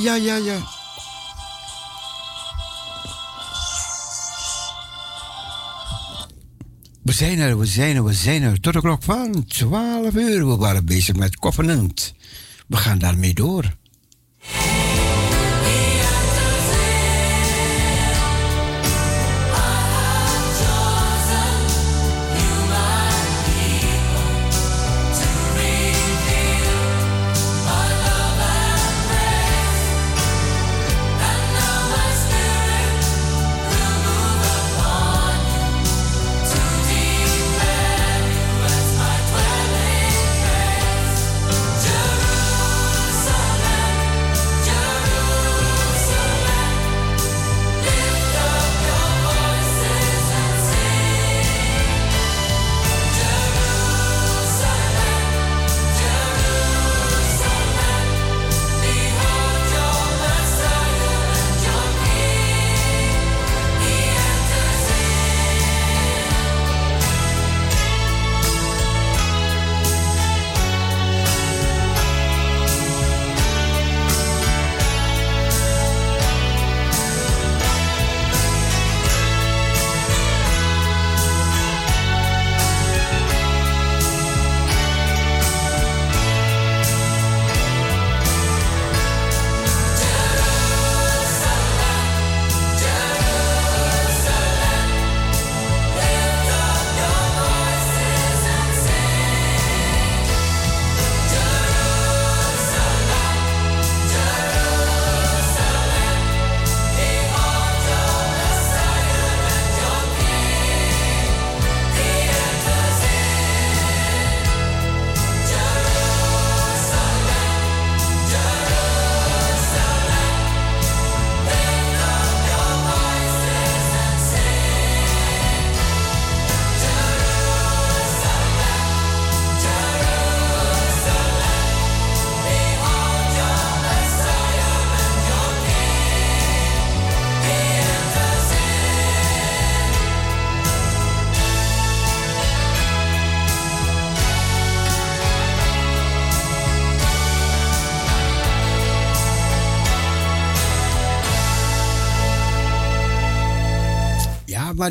Ja, ja, ja. We zijn er, we zijn er, we zijn er. Tot de klok van 12 uur. We waren bezig met Covenant. We gaan daarmee door.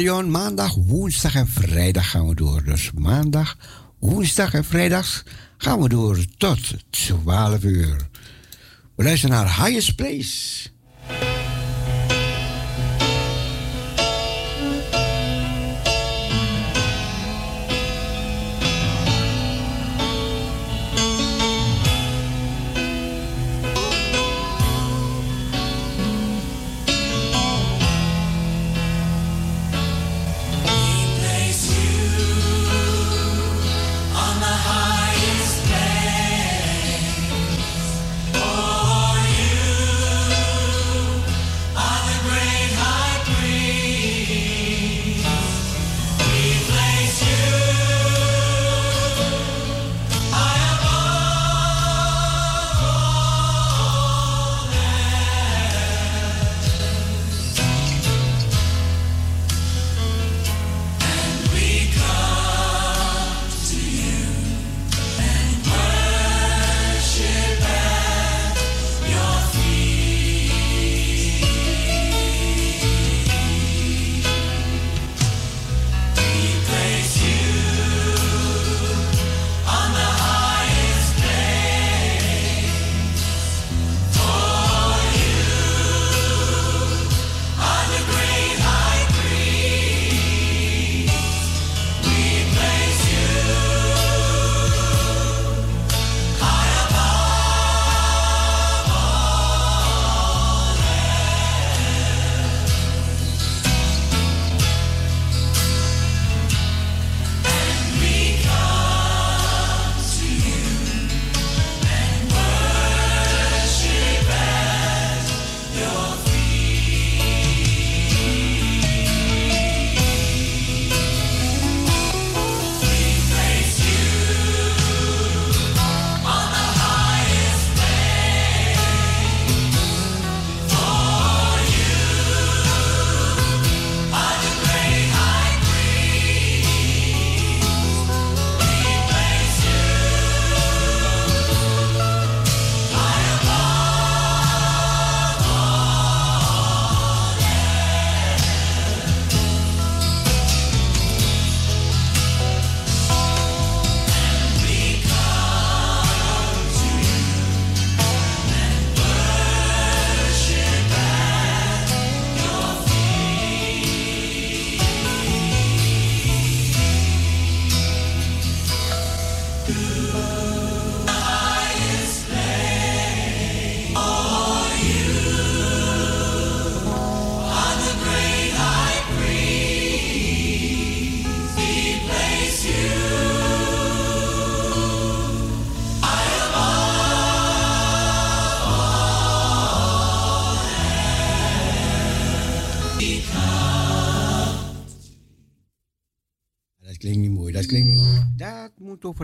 Maandag, woensdag en vrijdag gaan we door. Dus maandag, woensdag en vrijdag gaan we door tot 12 uur. We luisteren naar Highest Place.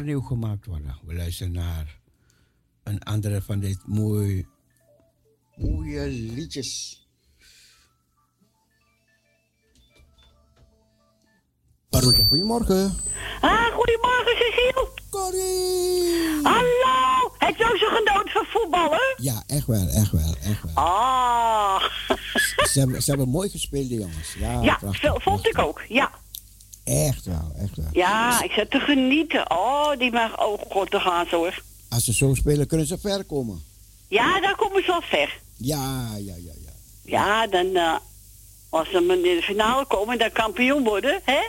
Overnieuw gemaakt worden. We luisteren naar een andere van dit mooie, mooie liedjes. Goedemorgen. Ah, goedemorgen Cecile. Corrie! Hallo, heb je ook zo genoten van voetballen? Ja, echt wel, echt wel, echt wel. Ah. Ze hebben, ze hebben mooi gespeeld, die jongens. Ja, Ja, prachtig, vond ik ook, ja. Echt wel, echt wel. Ja, ik zat te genieten. Oh, die mag, oh god, daar gaan hoor. Als ze zo spelen, kunnen ze ver komen. Ja, daar komen ze wel ver. Ja, ja, ja, ja. Ja, dan, eh, als ze in de finale komen en dan kampioen worden, hè?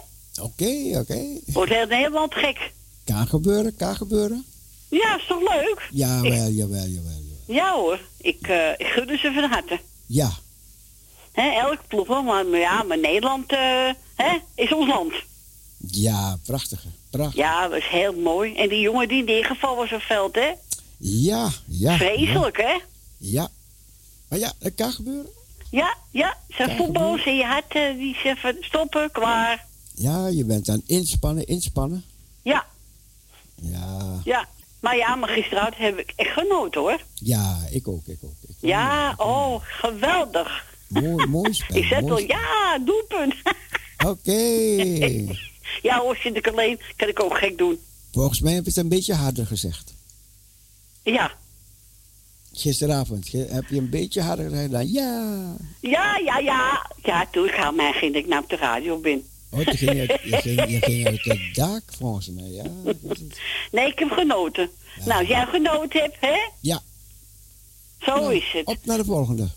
Oké, oké. Wordt heel Nederland gek. Kan gebeuren, kan gebeuren. Ja, is toch leuk? Jawel, jawel, jawel, jawel. Ja hoor, ik, eh ik gun ze van harte. Ja, Hè, elk ploeg, maar, maar ja, maar Nederland eh, hè, is ons land. Ja, prachtige, prachtig. Ja, dat is heel mooi. En die jongen die neergevallen was op veld, hè? Ja, ja. Vreselijk, hè? Ja. Maar ja, dat kan gebeuren. Ja, ja. Zijn voetbal, zie je hart, eh, die zegt van stoppen, klaar. Ja, je bent aan inspannen, inspannen. Ja, Ja, ja. Maar ja, maar gisteravond heb ik echt genoten, hoor. ja, ik ook, ik ook. Ik ook. Ja, oh, geweldig. Mooi, mooi spel. Ik zet al, ja, doelpunt. Oké. Ja hoor, zit ik alleen, kan ik ook gek doen. Volgens mij heb je het een beetje harder gezegd. Ja, Gisteravond heb je een beetje harder gedaan. Ja. ja, ja, ja. Ja, toen ga mij ging ik nou op de radio ben. Oh, je ging, uit, je, ging, je ging uit het dak volgens mij, ja. Nee, ik heb genoten. Nou, jij genoten hebt, hè? Ja, Zo nou, is het. op naar de volgende.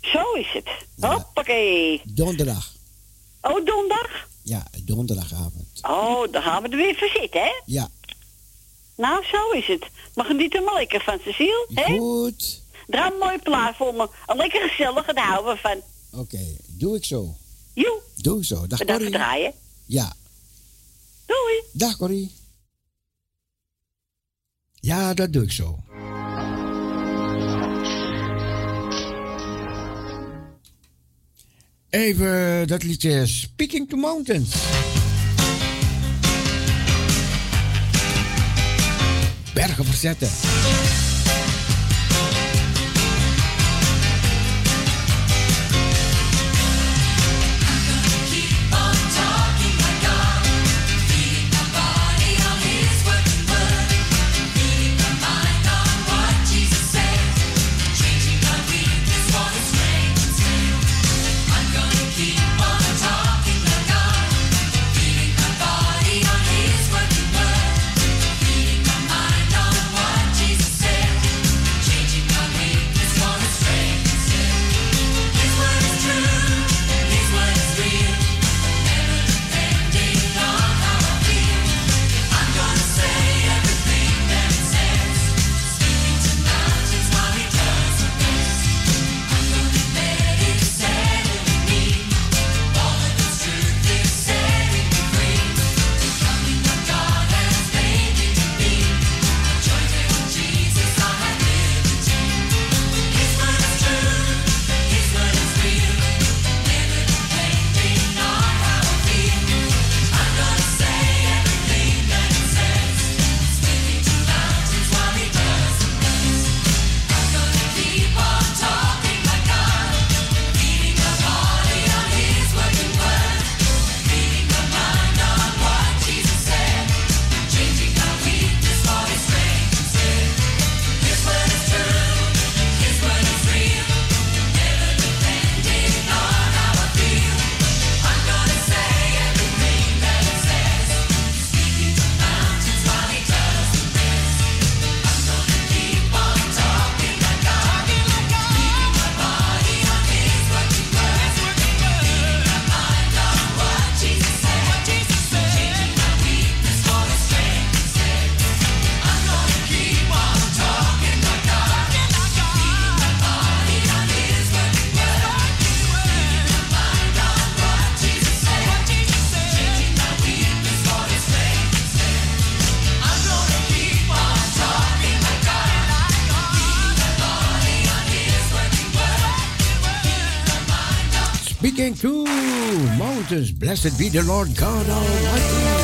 Zo is het. Ja. Hoppakee. Donderdag. Oh, donderdag? Ja, donderdagavond. Oh, dan gaan we er weer voor zitten, hè? Ja, Nou, zo is het. Maar geniet er maar lekker van, Cecile, hè? goed. Draai een mooie plaat voor me. Een lekker gezellige, daar houden we van. Oké, doe ik zo. Joe, Doe ik zo. Dag bedankt Corrie. draaien. Ja, Doei. dag Corrie. Ja, dat doe ik zo. Even dat liedje Speaking to Mountains. Bergen verzetten. Blessed be the Lord God Almighty.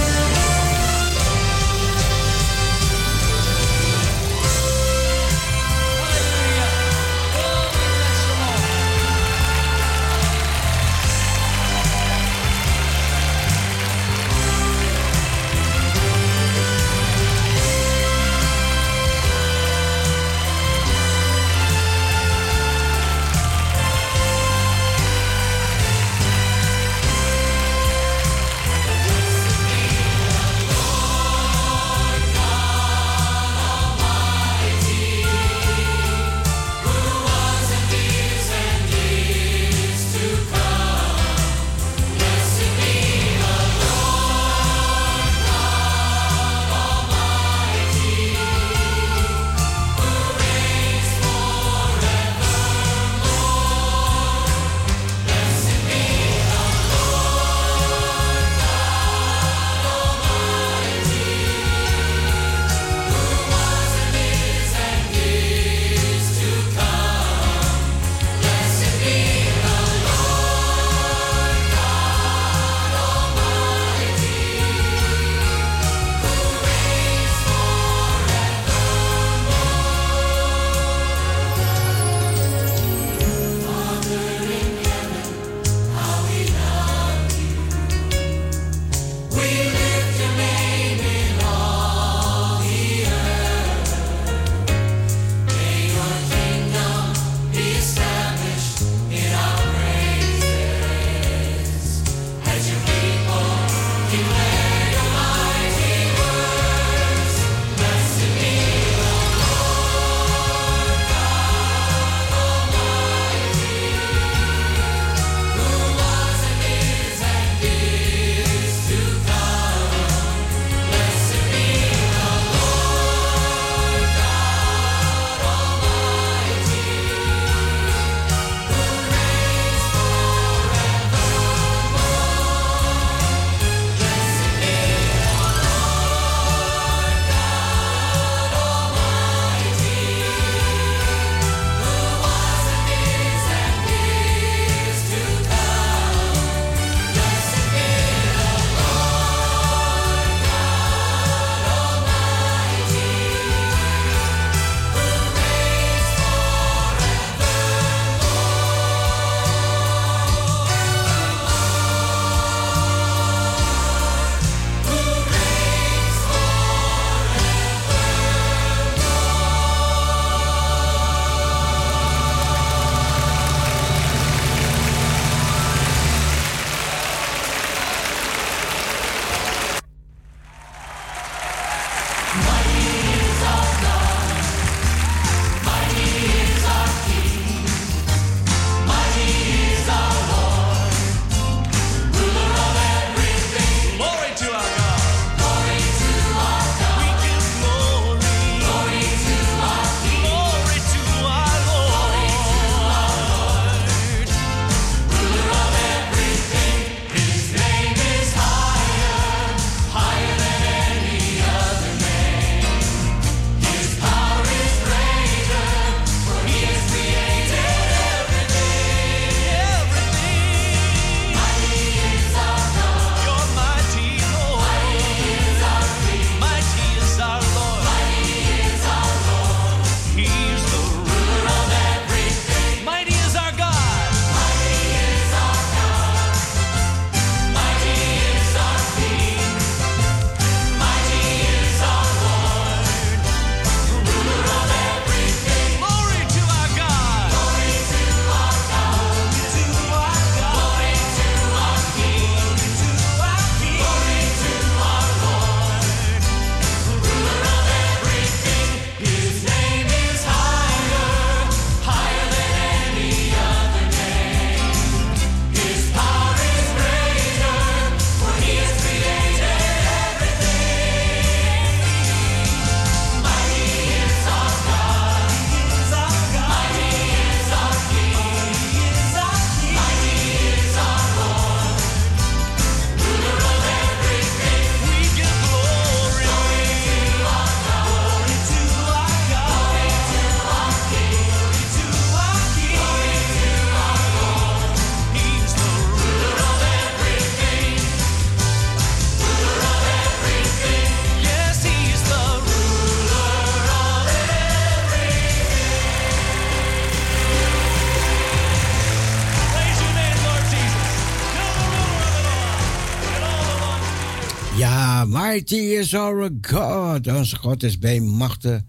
Is God. Onze God is bij machten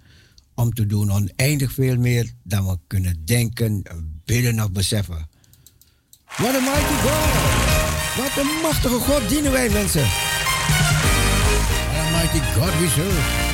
om te doen oneindig veel meer dan we kunnen denken, bidden of beseffen. Wat een mighty God! Wat een machtige God dienen wij mensen. What a mighty God we serve.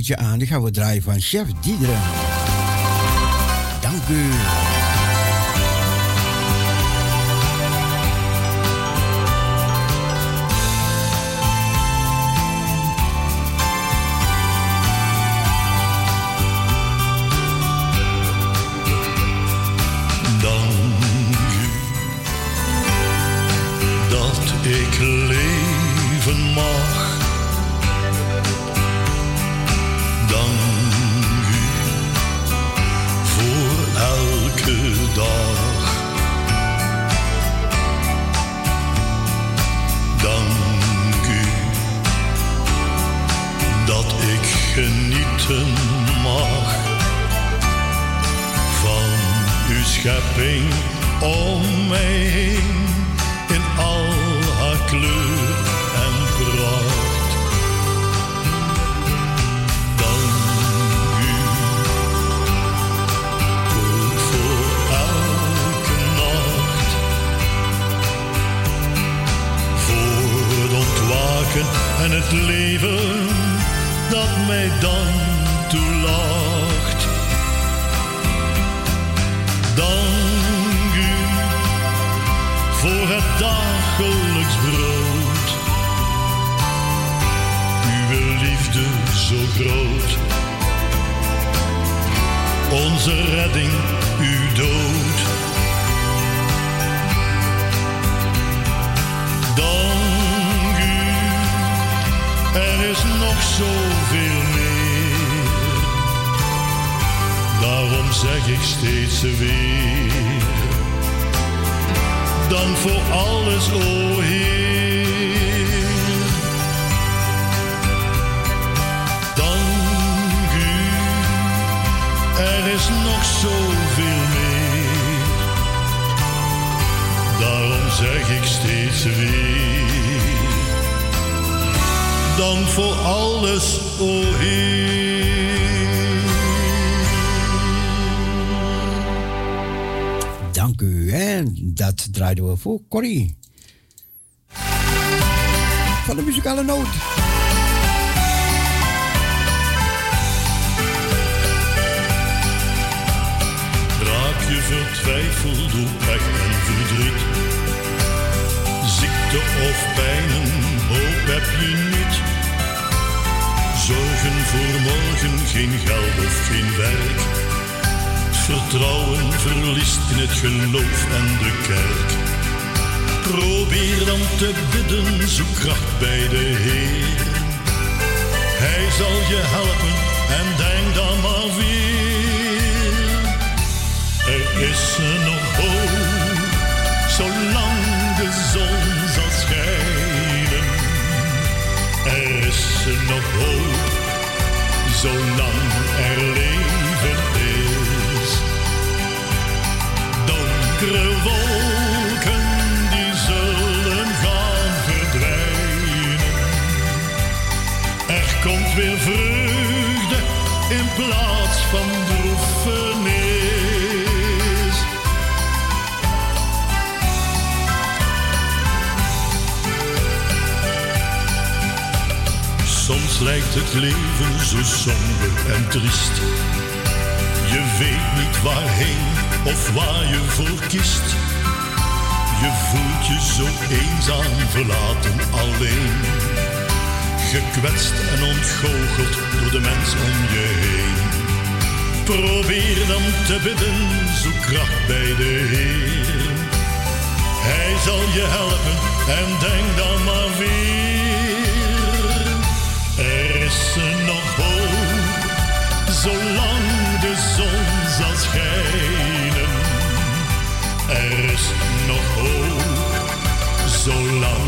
Liedje aan. Die gaan we draaien van Chef Diederen. Dank u. zoveel meer. Daarom zeg ik steeds weer, dank voor alles, o Heer. Er is nog zoveel meer. Daarom zeg ik steeds weer, dank voor alles, o Heer. Dank u. En dat draaiden we voor Corrie. Van de muzikale noot. Of pijnen, hoop heb je niet. Zorgen voor morgen, geen geld of geen werk. Vertrouwen verliest in het geloof en de kerk. Probeer dan te bidden, zoek kracht bij de Heer. Hij zal je helpen en denk dan maar weer. Er is nog hoop, zolang de zon Nog zolang er leven is. Donkere wolken, die zullen gaan verdwijnen. Er komt weer vreugde in plaats lijkt het leven zo somber en triest. Je weet niet waarheen of waar je voor kiest. Je voelt je zo eenzaam, verlaten, alleen. Gekwetst en ontgoocheld door de mens om je heen. Probeer dan te bidden, zoek kracht bij de Heer. Hij zal je helpen en denk dan maar weer. Er is nog hoop, zolang de zon zal schijnen. Er is nog hoop, zolang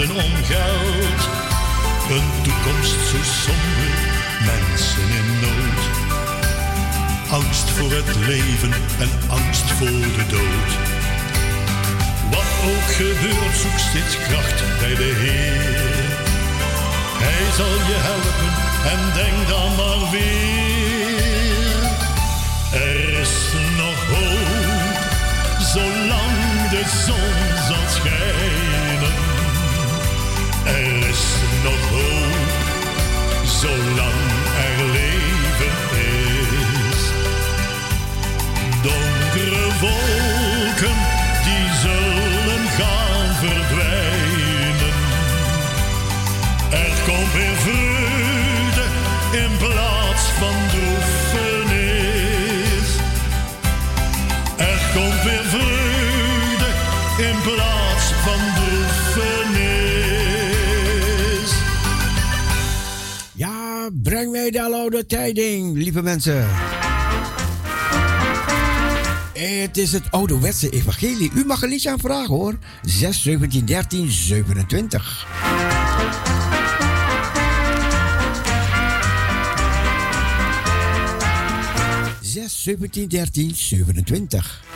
om geld. Een toekomst zo somber, mensen in nood. Angst voor het leven en angst voor de dood. Wat ook gebeurt, zoek steeds kracht bij de Heer. Hij zal je helpen en denk dan maar weer. Er is nog hoop, zolang de zon zal schijnen. Nog hoop, zolang er leven is. Donkere wolken, die zullen gaan verdwijnen. Er komt weer vreugde in plaats van droefenis. Er komt weer vreugde breng mij de oude tijding, lieve mensen. Het is het ouderwetse evangelie. U mag een liedje aanvragen hoor. 6, 17, 13, 27. 6, 17, 13, 27.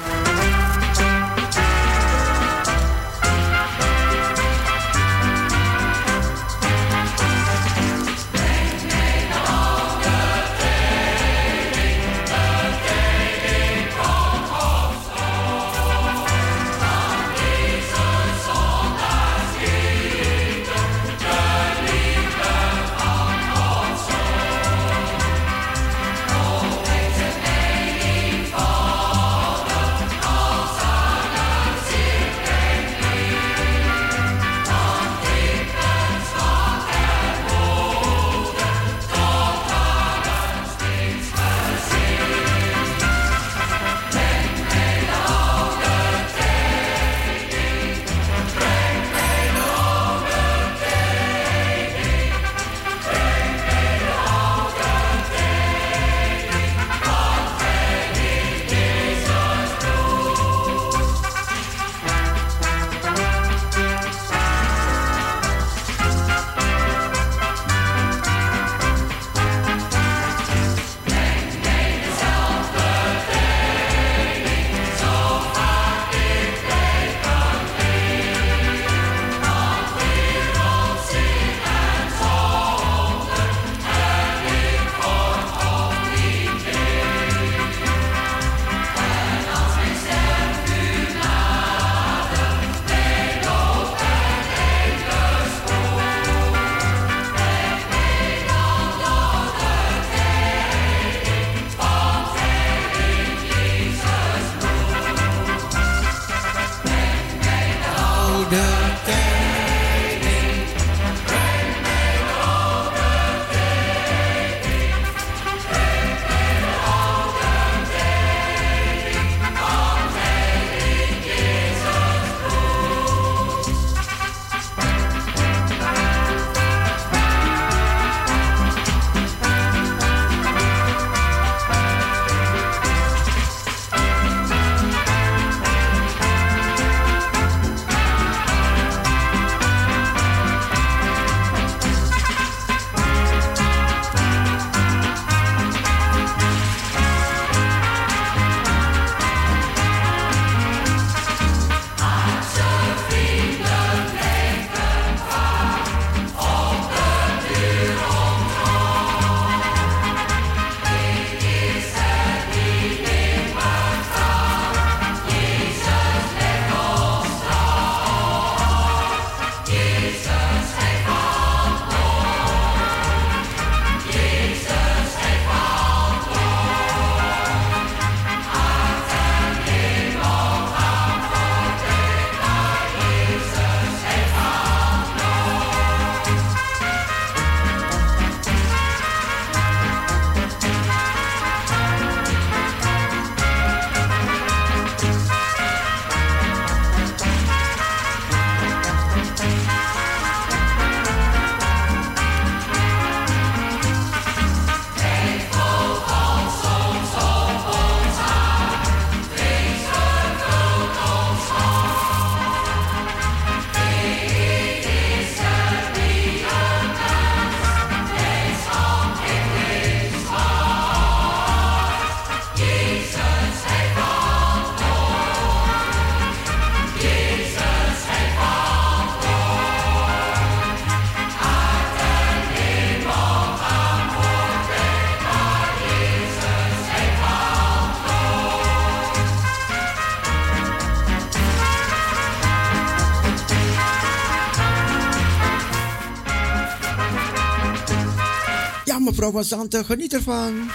Zanten, geniet ervan.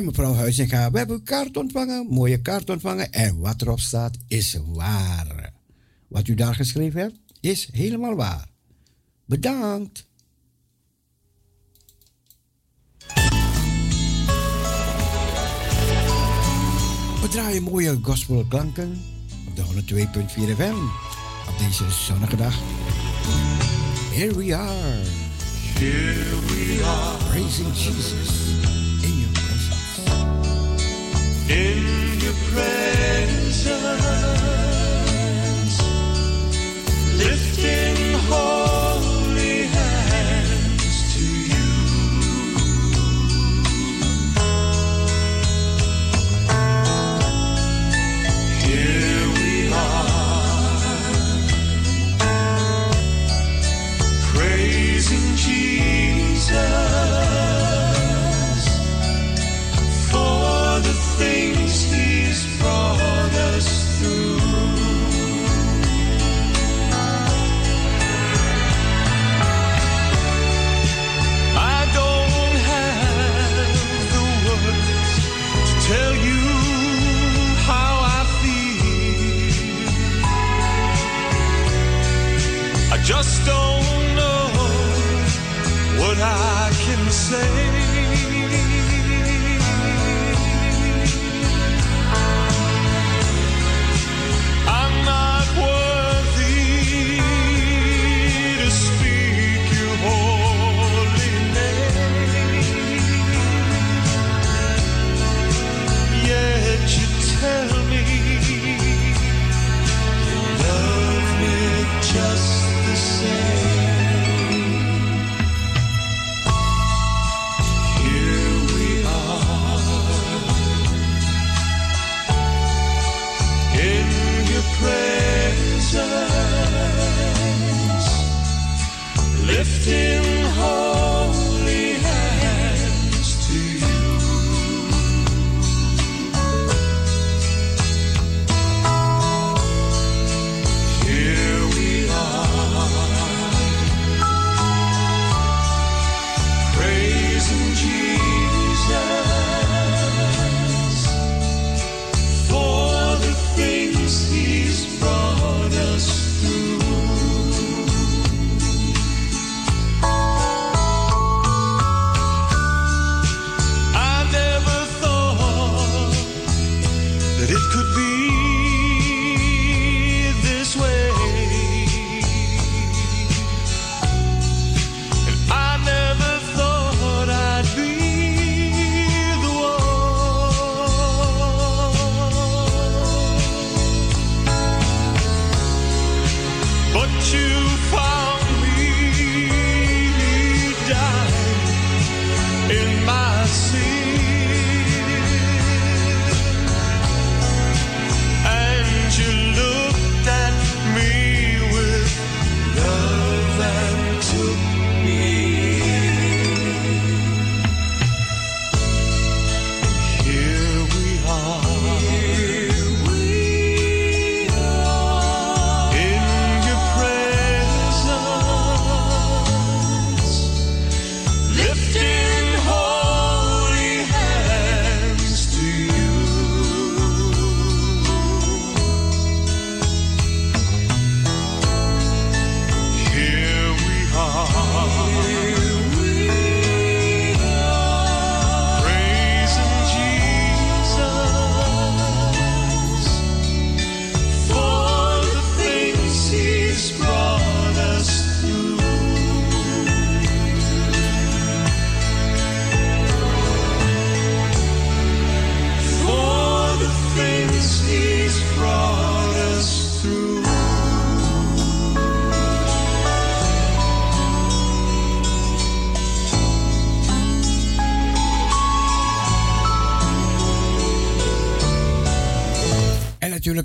En mevrouw Huizinga, we hebben een kaart ontvangen, mooie kaart ontvangen. En wat erop staat is waar. Wat u daar geschreven hebt, is helemaal waar. Bedankt. We draaien mooie gospelklanken op de 102.4 FM op deze zonnige dag. Here we are. Here we are. Praising Jesus presence lifted.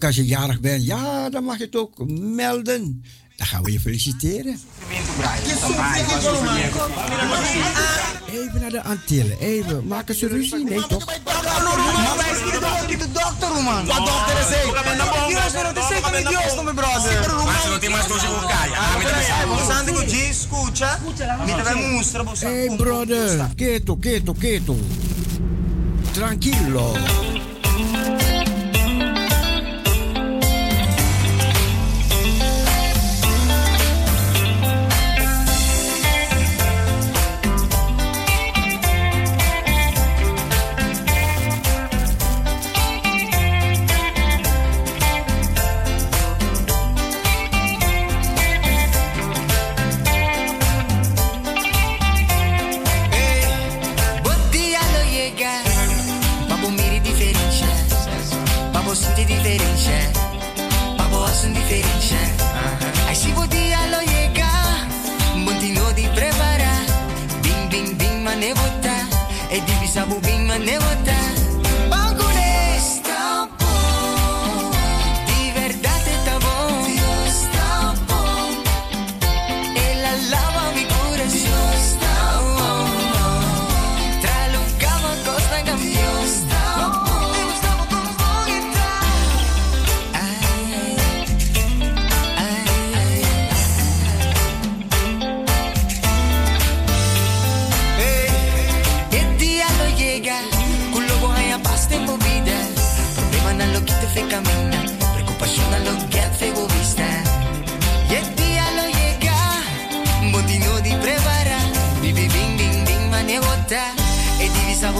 Als je jarig bent, ja, dan mag je het ook melden. Dan gaan we je feliciteren. Even naar de Antillen, even. Maken ze ruzie? Nee, toch? De dokter, man. Wat dokter is? Dios, Dios, no me brother. Você. Hey, brother. Quieto,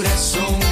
coração é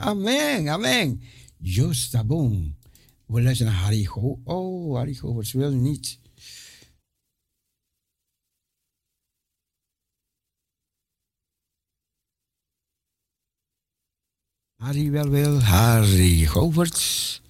Tranquilo. amen. Justa boom. We luisteren naar Harry Go. Oh, Harry Govers wil niet. Harry wel wil, Harry Goverts.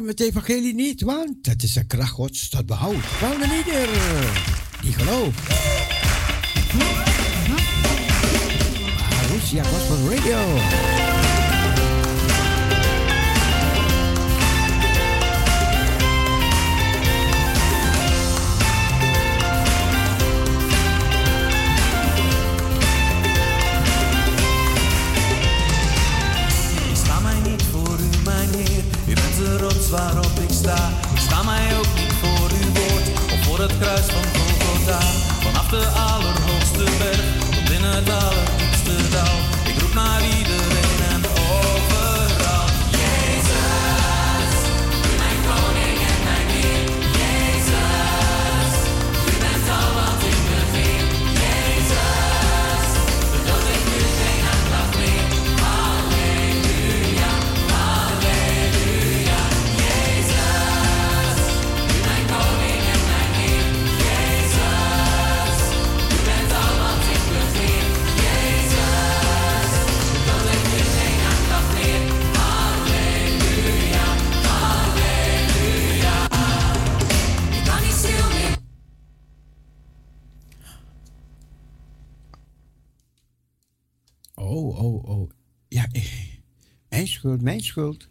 Met het evangelie niet, want dat is de kracht gods dat behoud. Wel de ieder eh, die gelooft. Marussia ah, Gospel Radio. Litchfield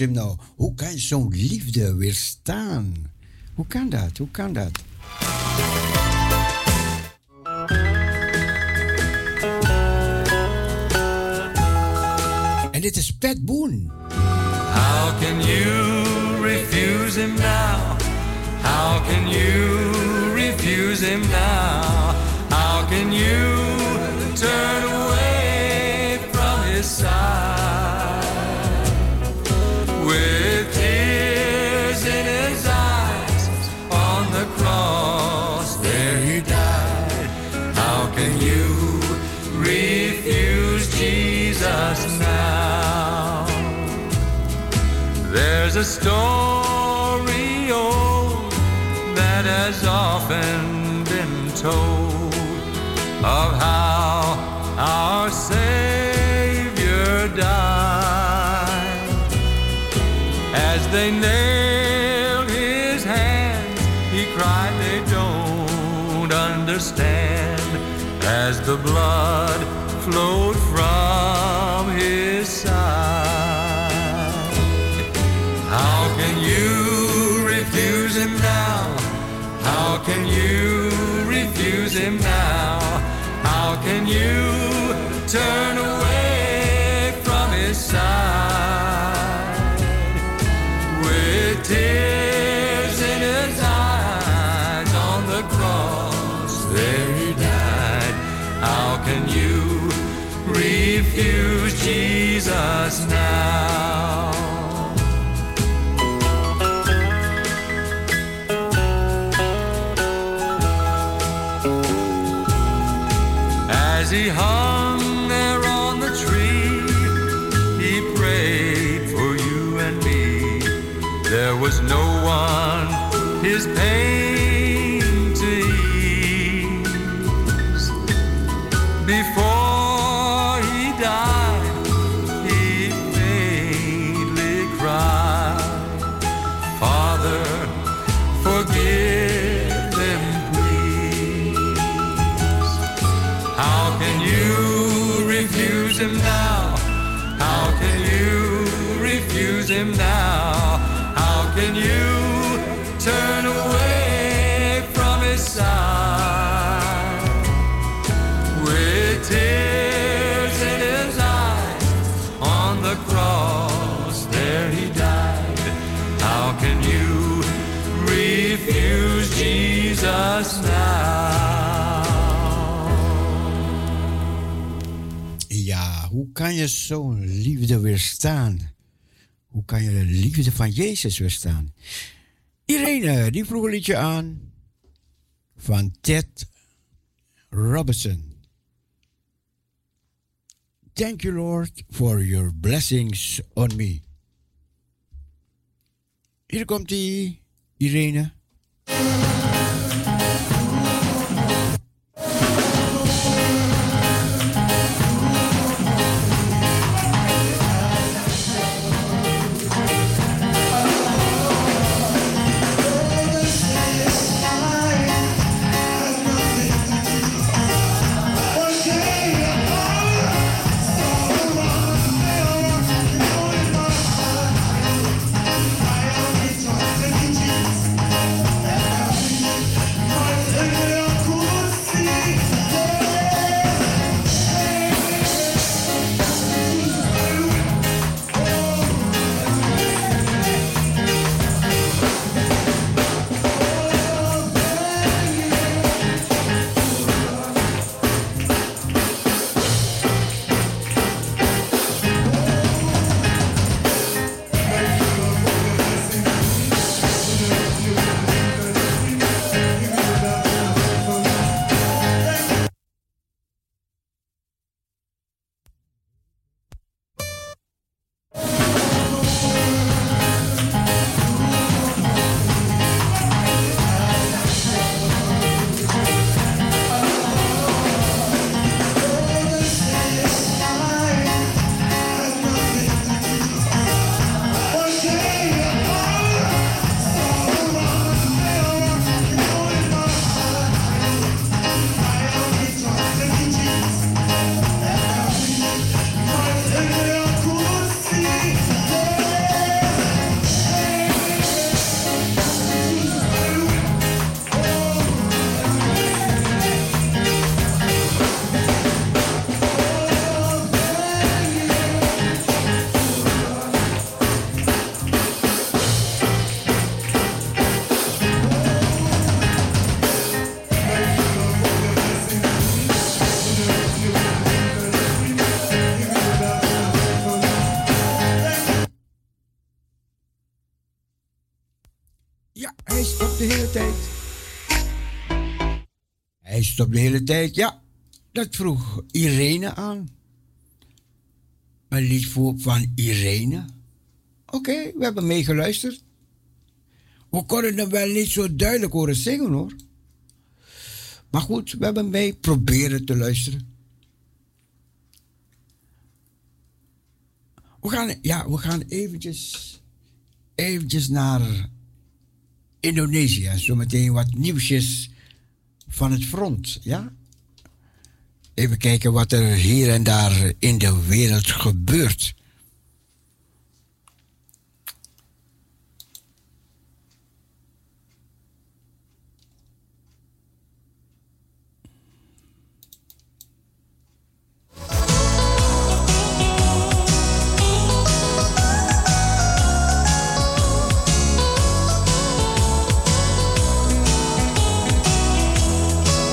hem nou, hoe kan zo'n liefde weerstaan? Hoe kan dat? Hoe kan dat? En dit is Pat Boone. How can you refuse him now? How can you refuse him now? How can you a story old that has often je zo'n liefde weerstaan? Hoe kan je de liefde van Jezus weerstaan? Irene, die vroeg een liedje aan van Ted Robinson. Thank you, Lord, for your blessings on me. Hier komt die Irene. Ja, dat vroeg Irene aan. Een lied voor, van Irene. Oké, we hebben meegeluisterd. We konden hem wel niet zo duidelijk horen zingen hoor. Maar goed, we hebben mee proberen te luisteren. We gaan, ja, we gaan eventjes, eventjes naar Indonesië. Zometeen wat nieuwsjes van het front, ja? Even kijken wat er hier en daar in de wereld gebeurt.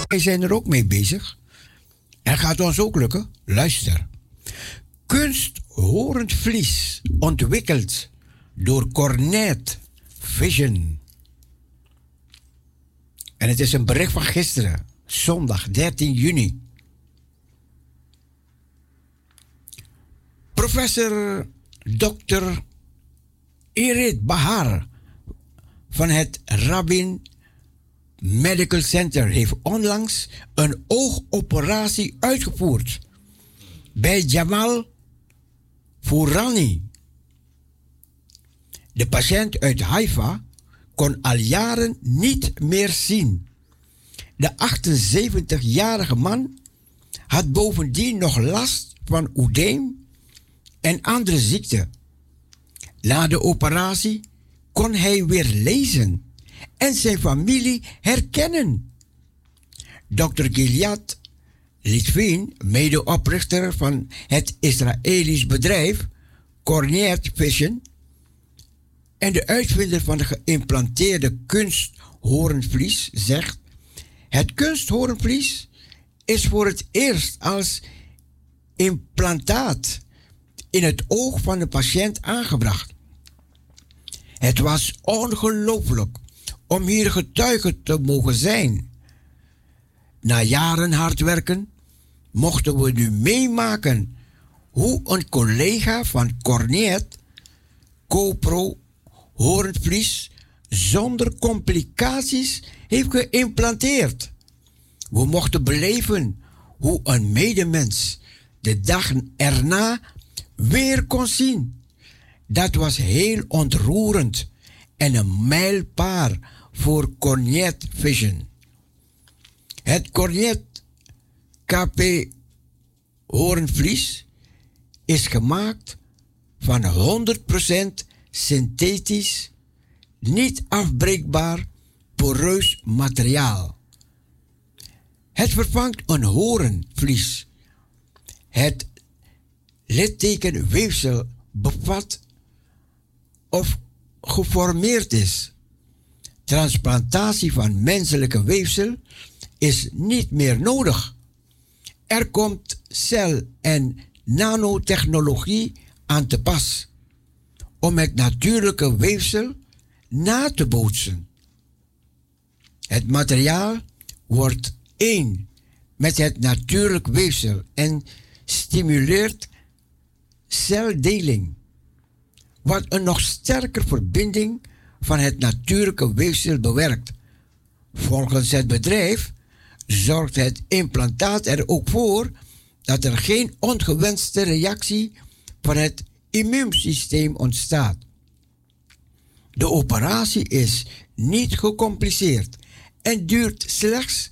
Wij zijn er ook mee bezig. En gaat ons ook lukken. Luister. Kunsthorend vlies ontwikkeld door Cornet Vision. En het is een bericht van gisteren, zondag 13 juni. Professor Dr. Irit Bahar van het Rabin Medical Center heeft onlangs een oogoperatie uitgevoerd bij Jamal Fourani. De patiënt uit Haifa kon al jaren niet meer zien. De 78-jarige man had bovendien nog last van oedeem en andere ziekten. Na de operatie kon hij weer lezen en zijn familie herkennen. Dr. Gilead Litvin, medeoprichter van het Israëlisch bedrijf Cornet Vision en de uitvinder van de geïmplanteerde kunsthoornvlies, zegt: Het kunsthoornvlies is voor het eerst als implantaat in het oog van de patiënt aangebracht. Het was ongelooflijk om hier getuige te mogen zijn. Na jaren hard werken mochten we nu meemaken hoe een collega van Cornet, CoPro, hoornvlies zonder complicaties heeft geïmplanteerd. We mochten beleven hoe een medemens de dag erna weer kon zien. Dat was heel ontroerend en een mijlpaal voor Cornet Vision. Het Cornet KP hoornvlies is gemaakt van 100% synthetisch, niet afbreekbaar, poreus materiaal. Het vervangt een hoornvlies. Het littekenweefsel bevat of geformeerd is. Transplantatie van menselijke weefsel is niet meer nodig. Er komt cel- en nanotechnologie aan te pas om het natuurlijke weefsel na te bootsen. Het materiaal wordt één met het natuurlijk weefsel en stimuleert celdeling, wat een nog sterker verbinding van het natuurlijke weefsel bewerkt. Volgens het bedrijf zorgt het implantaat er ook voor dat er geen ongewenste reactie van het immuunsysteem ontstaat. De operatie is niet gecompliceerd en duurt slechts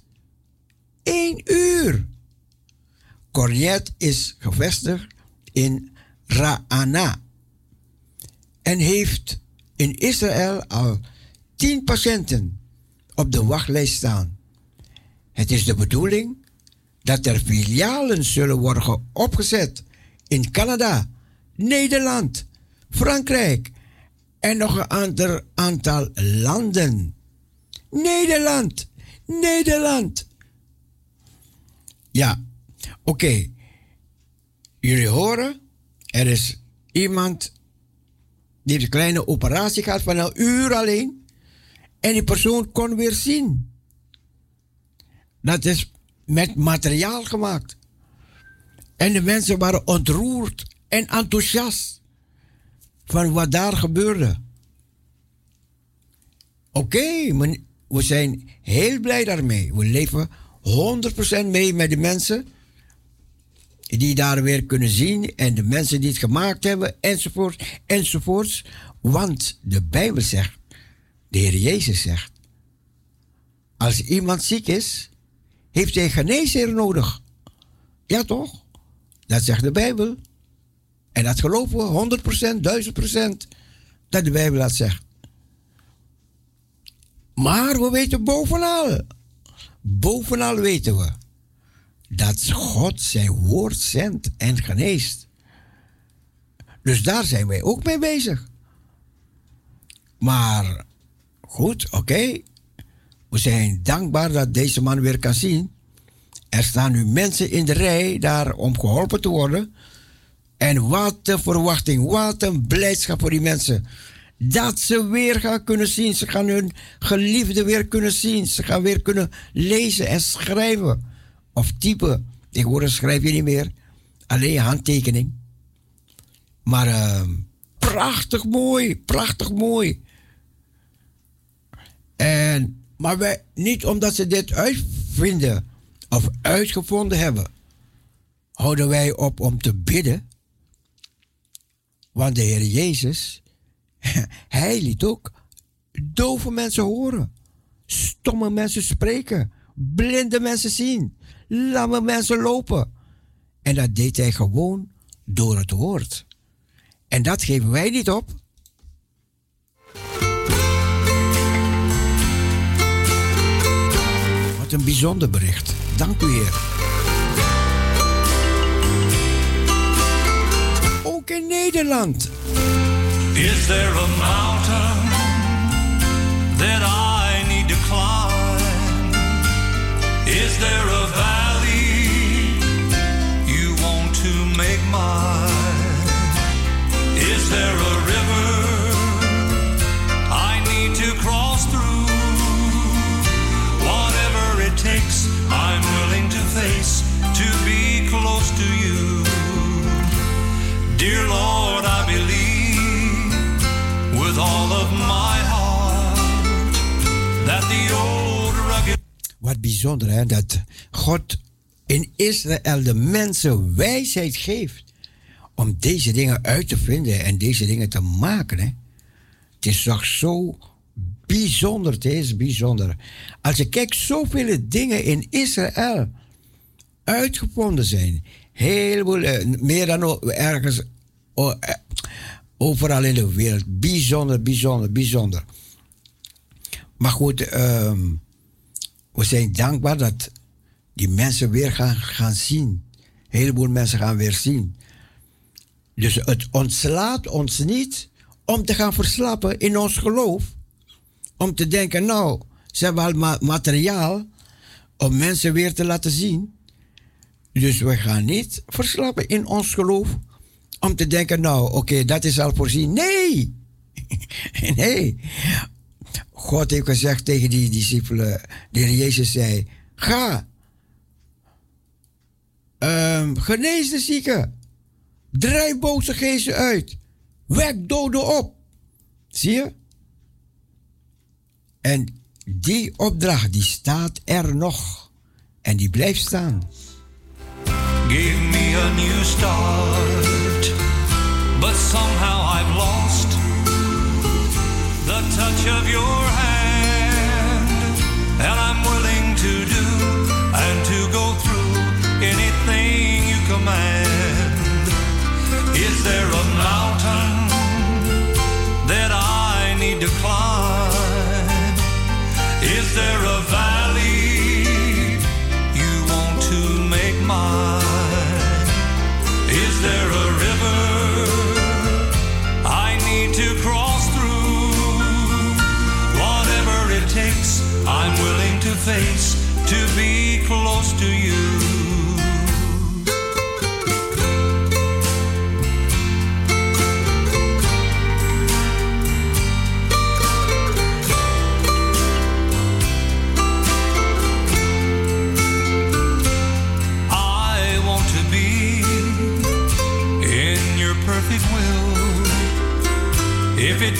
één uur. Cornet is gevestigd in Ra'ana en heeft in Israël al tien patiënten op de wachtlijst staan. Het is de bedoeling dat er filialen zullen worden opgezet in Canada, Nederland, Frankrijk en nog een ander aantal landen. Nederland, Nederland. Ja, oké. Jullie horen, er is iemand die heeft een kleine operatie gehad van een uur alleen. En die persoon kon weer zien. Dat is met materiaal gemaakt. En de mensen waren ontroerd en enthousiast van wat daar gebeurde. Oké, we zijn heel blij daarmee. We leven 100% mee met de mensen die daar weer kunnen zien en de mensen die het gemaakt hebben, enzovoort, enzovoorts. Want de Bijbel zegt, de Heer Jezus zegt, als iemand ziek is, heeft hij geneesheer nodig. Ja toch? Dat zegt de Bijbel. En dat geloven we 100%, 1000% dat de Bijbel dat zegt. Maar we weten bovenal, bovenal weten we dat God zijn woord zendt en geneest. Dus daar zijn wij ook mee bezig. Maar goed, oké. We zijn dankbaar dat deze man weer kan zien. Er staan nu mensen in de rij daar om geholpen te worden. En wat een verwachting, wat een blijdschap voor die mensen. Dat ze weer gaan kunnen zien. Ze gaan hun geliefde weer kunnen zien. Ze gaan weer kunnen lezen en schrijven. Of typen. Tegenwoordig schrijf je niet meer. Alleen handtekening. Maar uh, prachtig mooi. Prachtig mooi. En, maar wij, niet omdat ze dit uitvinden of uitgevonden hebben, houden wij op om te bidden. Want de Heer Jezus, hij liet ook dove mensen horen, stomme mensen spreken, blinde mensen zien, lamme mensen lopen. En dat deed hij gewoon door het woord. En dat geven wij niet op. Wat een bijzonder bericht. Dank u, Heer. Ook in Nederland. Is there a mountain that I need to climb? Is there Wat bijzonder hè, dat God in Israël de mensen wijsheid geeft om deze dingen uit te vinden en deze dingen te maken. Hè. Het is toch zo bijzonder, het is bijzonder. Als je kijkt, zoveel dingen in Israël uitgevonden zijn. Heel veel, eh, meer dan ergens, eh, overal in de wereld. Bijzonder, bijzonder, bijzonder. Maar goed, ehm, we zijn dankbaar dat die mensen weer gaan, gaan zien. Een heleboel mensen gaan weer zien. Dus het ontslaat ons niet om te gaan verslappen in ons geloof. Om te denken, nou, ze hebben al ma- materiaal om mensen weer te laten zien. Dus we gaan niet verslappen in ons geloof. Om te denken, nou, oké, dat is al voorzien. Nee! nee. God heeft gezegd tegen die discipelen, Heer Jezus zei, ga, Ehm, genees de zieken, drijf boze geesten uit, wek doden op. Zie je? En die opdracht, die staat er nog. En die blijft staan. Give me a new start, but somehow I've lost the touch of your hand, and I'm willing I need to climb? Is there a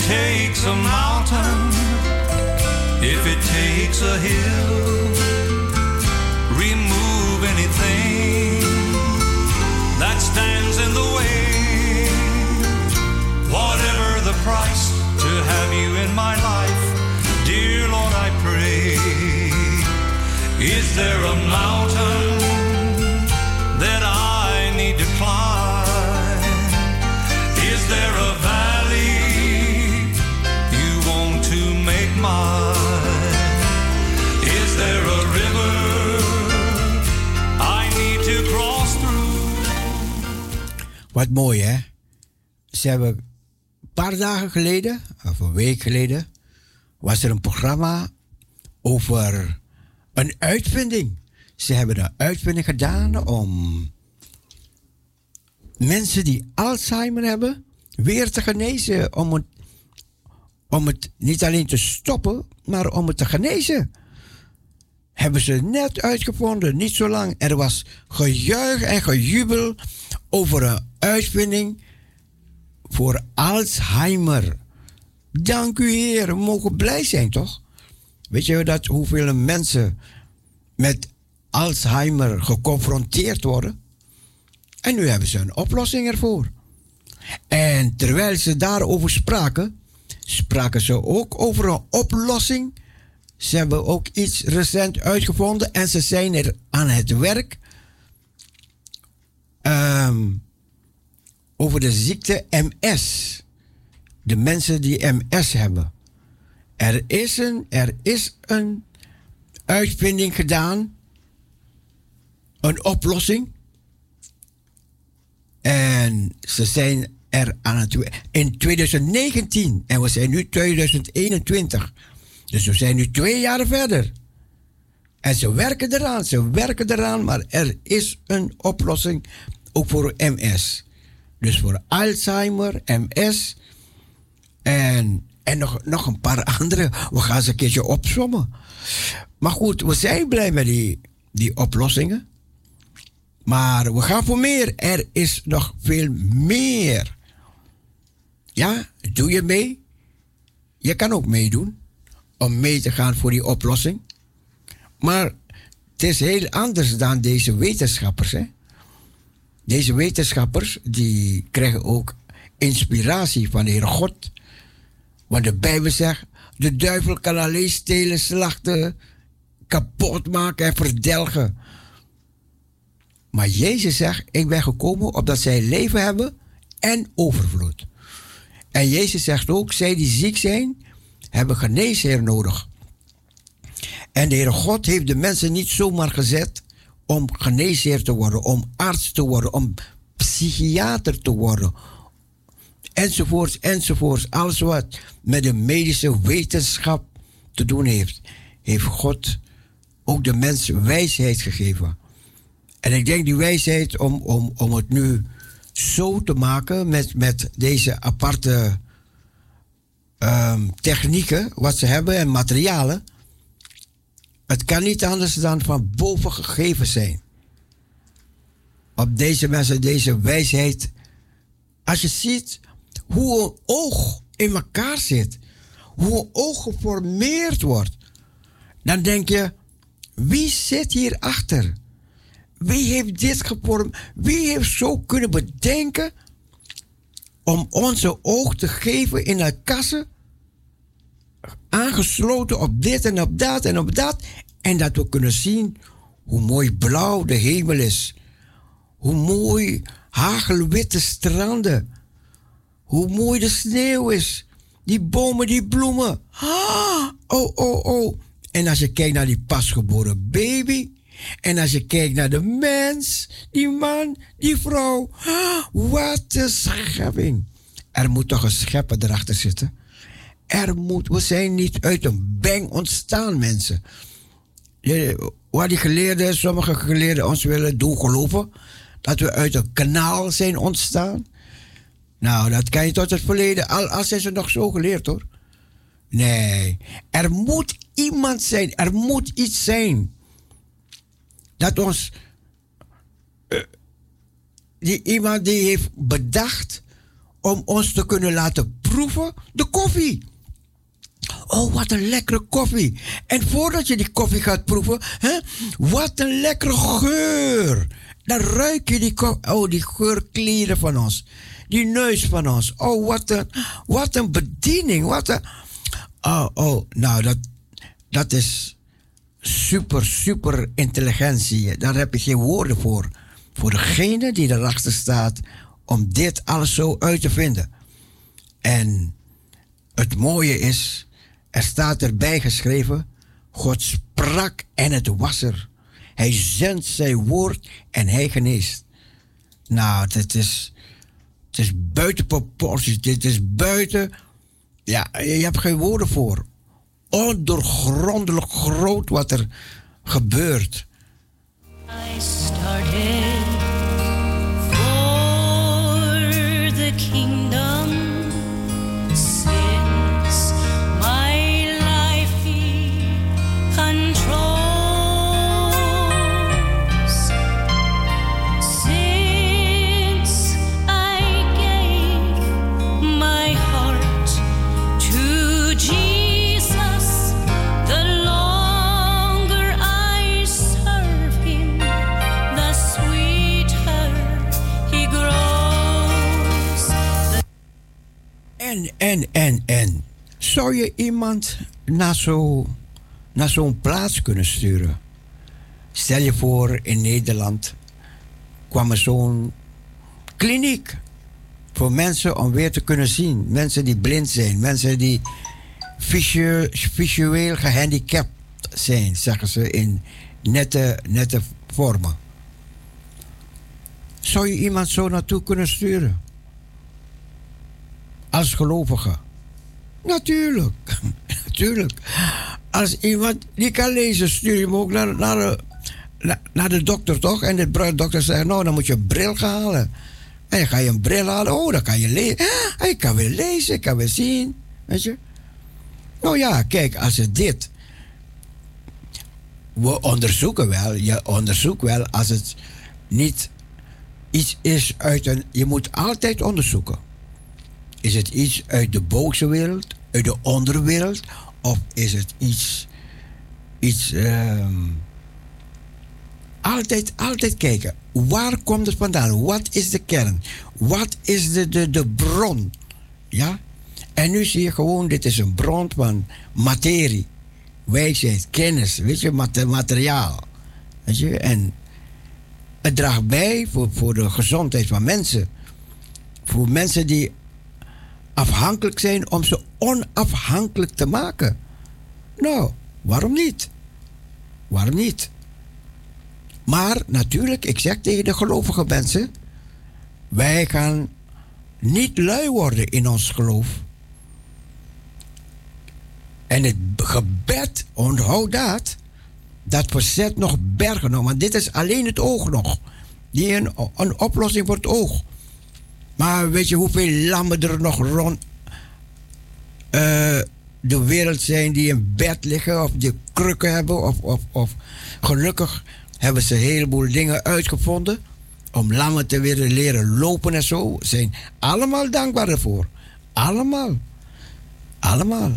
takes a mountain, if it takes a hill, Wat mooi, hè? Ze hebben een paar dagen geleden, of een week geleden, was er een programma over een uitvinding. Ze hebben een uitvinding gedaan om mensen die Alzheimer hebben weer te genezen. Om het, om het niet alleen te stoppen, maar om het te genezen. Hebben ze net uitgevonden, niet zo lang. Er was gejuich en gejubel over een uitvinding voor Alzheimer. Dank u Heer, we mogen blij zijn toch? Weet je dat hoeveel mensen met Alzheimer geconfronteerd worden? En nu hebben ze een oplossing ervoor. En terwijl ze daarover spraken, spraken ze ook over een oplossing. Ze hebben ook iets recent uitgevonden en ze zijn er aan het werk. Ehm, over de ziekte MS. De mensen die MS hebben. Er is een, er is een uitvinding gedaan. Een oplossing. En ze zijn er aan het in 2019 en we zijn nu 2021. Dus we zijn nu twee jaar verder. En ze werken eraan, ze werken eraan, maar er is een oplossing ook voor MS. Dus voor Alzheimer, MS en, en nog, nog een paar andere. We gaan ze een keertje opzommen. Maar goed, we zijn blij met die, die oplossingen. Maar we gaan voor meer. Er is nog veel meer. Ja, doe je mee? Je kan ook meedoen om mee te gaan voor die oplossing. Maar het is heel anders dan deze wetenschappers. Hè? Deze wetenschappers die krijgen ook inspiratie van de Heer God. Want de Bijbel zegt, de duivel kan alleen stelen, slachten, kapot maken en verdelgen. Maar Jezus zegt, ik ben gekomen opdat zij leven hebben en overvloed. En Jezus zegt ook, zij die ziek zijn, hebben geneesheer nodig. En de Heere God heeft de mensen niet zomaar gezet om geneesheer te worden, om arts te worden, om psychiater te worden. Enzovoorts, enzovoorts. Alles wat met de medische wetenschap te doen heeft, heeft God ook de mens wijsheid gegeven. En ik denk die wijsheid om, om, om het nu zo te maken met, met deze aparte ehm, technieken, wat ze hebben en materialen. Het kan niet anders dan van boven gegeven zijn. Op deze mensen, deze wijsheid. Als je ziet hoe een oog in elkaar zit, hoe een oog geformeerd wordt, dan denk je: wie zit hierachter? Wie heeft dit gevormd? Wie heeft zo kunnen bedenken om onze oog te geven in een kassen? Aangesloten op dit en op dat en op dat. En dat we kunnen zien hoe mooi blauw de hemel is. Hoe mooi hagelwitte stranden. Hoe mooi de sneeuw is. Die bomen, die bloemen. Ah, oh, oh, oh. En als je kijkt naar die pasgeboren baby. En als je kijkt naar de mens, die man, die vrouw. Ah, wat een schepping. Er moet toch een schepper erachter zitten. Er moet, we zijn niet uit een bang ontstaan, mensen. Je- Waar die geleerden, sommige geleerden ons willen doen geloven. Dat we uit een kanaal zijn ontstaan. Nou, dat kan je tot het verleden. Al, al zijn ze nog zo geleerd hoor. Nee, er moet iemand zijn. Er moet iets zijn. Dat ons. eh, die iemand die heeft bedacht om ons te kunnen laten proeven? De koffie. Oh, wat een lekkere koffie. En voordat je die koffie gaat proeven, hè, wat een lekkere geur. Dan ruik je die, oh, die geurkleren van ons. Die neus van ons. Oh, wat een, wat een bediening. Wat een, oh, oh, nou, dat, dat is super, super intelligentie. Daar heb je geen woorden voor. Voor degene die erachter staat om dit alles zo uit te vinden. En het mooie is, er staat erbij geschreven, God sprak en het was er. Hij zendt zijn woord en hij geneest. Nou, het is, het is buiten proporties. Dit is buiten, ja, je hebt geen woorden voor. Ondoorgrondelijk groot wat er gebeurt. I started for the kingdom En, en, en, en. Zou je iemand naar zo- naar zo'n plaats kunnen sturen? Stel je voor, in Nederland kwam er zo'n kliniek voor mensen om weer te kunnen zien. Mensen die blind zijn, mensen die visu- visueel gehandicapt zijn, zeggen ze in nette, nette vormen. Zou je iemand zo naartoe kunnen sturen? Als gelovige. Natuurlijk. Natuurlijk. Als iemand die kan lezen, stuur je hem ook naar, naar, de, naar, naar de dokter, toch? En de dokter zegt, nou, dan moet je een bril gaan halen. En dan ga je een bril halen. Oh, dan kan je lezen. Ik kan weer lezen, ik kan weer zien. Weet je? Nou ja, kijk, als het dit... We onderzoeken wel, je onderzoekt wel als het niet iets is uit een... Je moet altijd onderzoeken. Is het iets uit de boze wereld, uit de onderwereld, of is het iets, iets, ehm, altijd, altijd kijken. Waar komt het vandaan? Wat is de kern? Wat is de, de, de bron? Ja? En nu zie je gewoon, dit is een bron van materie, wijsheid, kennis, weet je, mate- materiaal. Weet je, en het draagt bij voor, voor de gezondheid van mensen. Voor mensen die afhankelijk zijn om ze onafhankelijk te maken. Nou, waarom niet? Waarom niet? Maar natuurlijk, ik zeg tegen de gelovige mensen: wij gaan niet lui worden in ons geloof. En het gebed, onthoud dat, dat verzet nog bergen. Want dit is alleen het oog nog. Die een, een oplossing voor het oog. Maar weet je hoeveel lammen er nog rond eh, de wereld zijn die in bed liggen of die krukken hebben? Of, of, of gelukkig hebben ze een heleboel dingen uitgevonden om lammen te weer leren lopen en zo. Zijn allemaal dankbaar ervoor. Allemaal. Allemaal.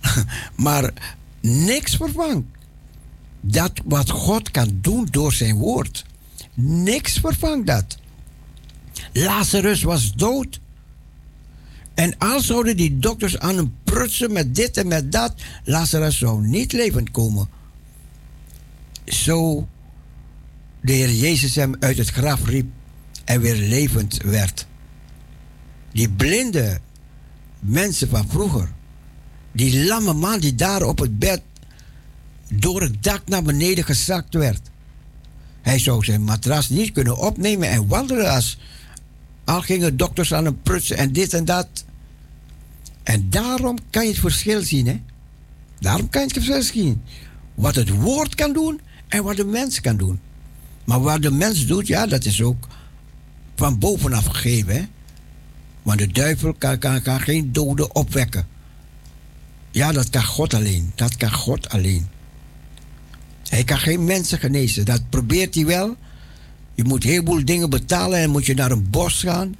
maar niks vervangt dat wat God kan doen door zijn woord. Niks vervangt dat. Lazarus was dood. En al zouden die dokters aan hem prutsen met dit en met dat, Lazarus zou niet levend komen. Zo de Heer Jezus hem uit het graf riep en weer levend werd. Die blinde mensen van vroeger, die lamme man die daar op het bed door het dak naar beneden gezakt werd. Hij zou zijn matras niet kunnen opnemen en wandelen als al gingen dokters aan hem prutsen en dit en dat. En daarom kan je het verschil zien, hè? Daarom kan je het verschil zien. Wat het woord kan doen en wat de mens kan doen. Maar wat de mens doet, ja, dat is ook van bovenaf gegeven, hè? Want de duivel kan, kan, kan geen doden opwekken. Ja, dat kan God alleen. Dat kan God alleen. Hij kan geen mensen genezen. Dat probeert hij wel. Je moet een heleboel dingen betalen en moet je naar een bos gaan.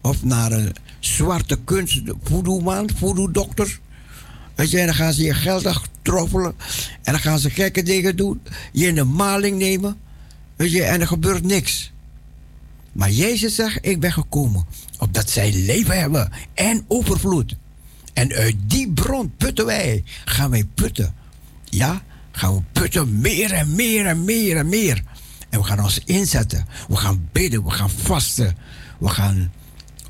of naar een zwarte kunst, voodoo-man, voodoo-dokter. Weet je, en dan gaan ze je geld aftroffelen. En dan gaan ze gekke dingen doen. Je in de maling nemen. Weet je, en er gebeurt niks. Maar Jezus zegt, ik ben gekomen opdat zij leven hebben en overvloed. En uit die bron putten wij, gaan wij putten. Ja, gaan we putten meer en meer en meer en meer. En we gaan ons inzetten. We gaan bidden, we gaan vasten. We gaan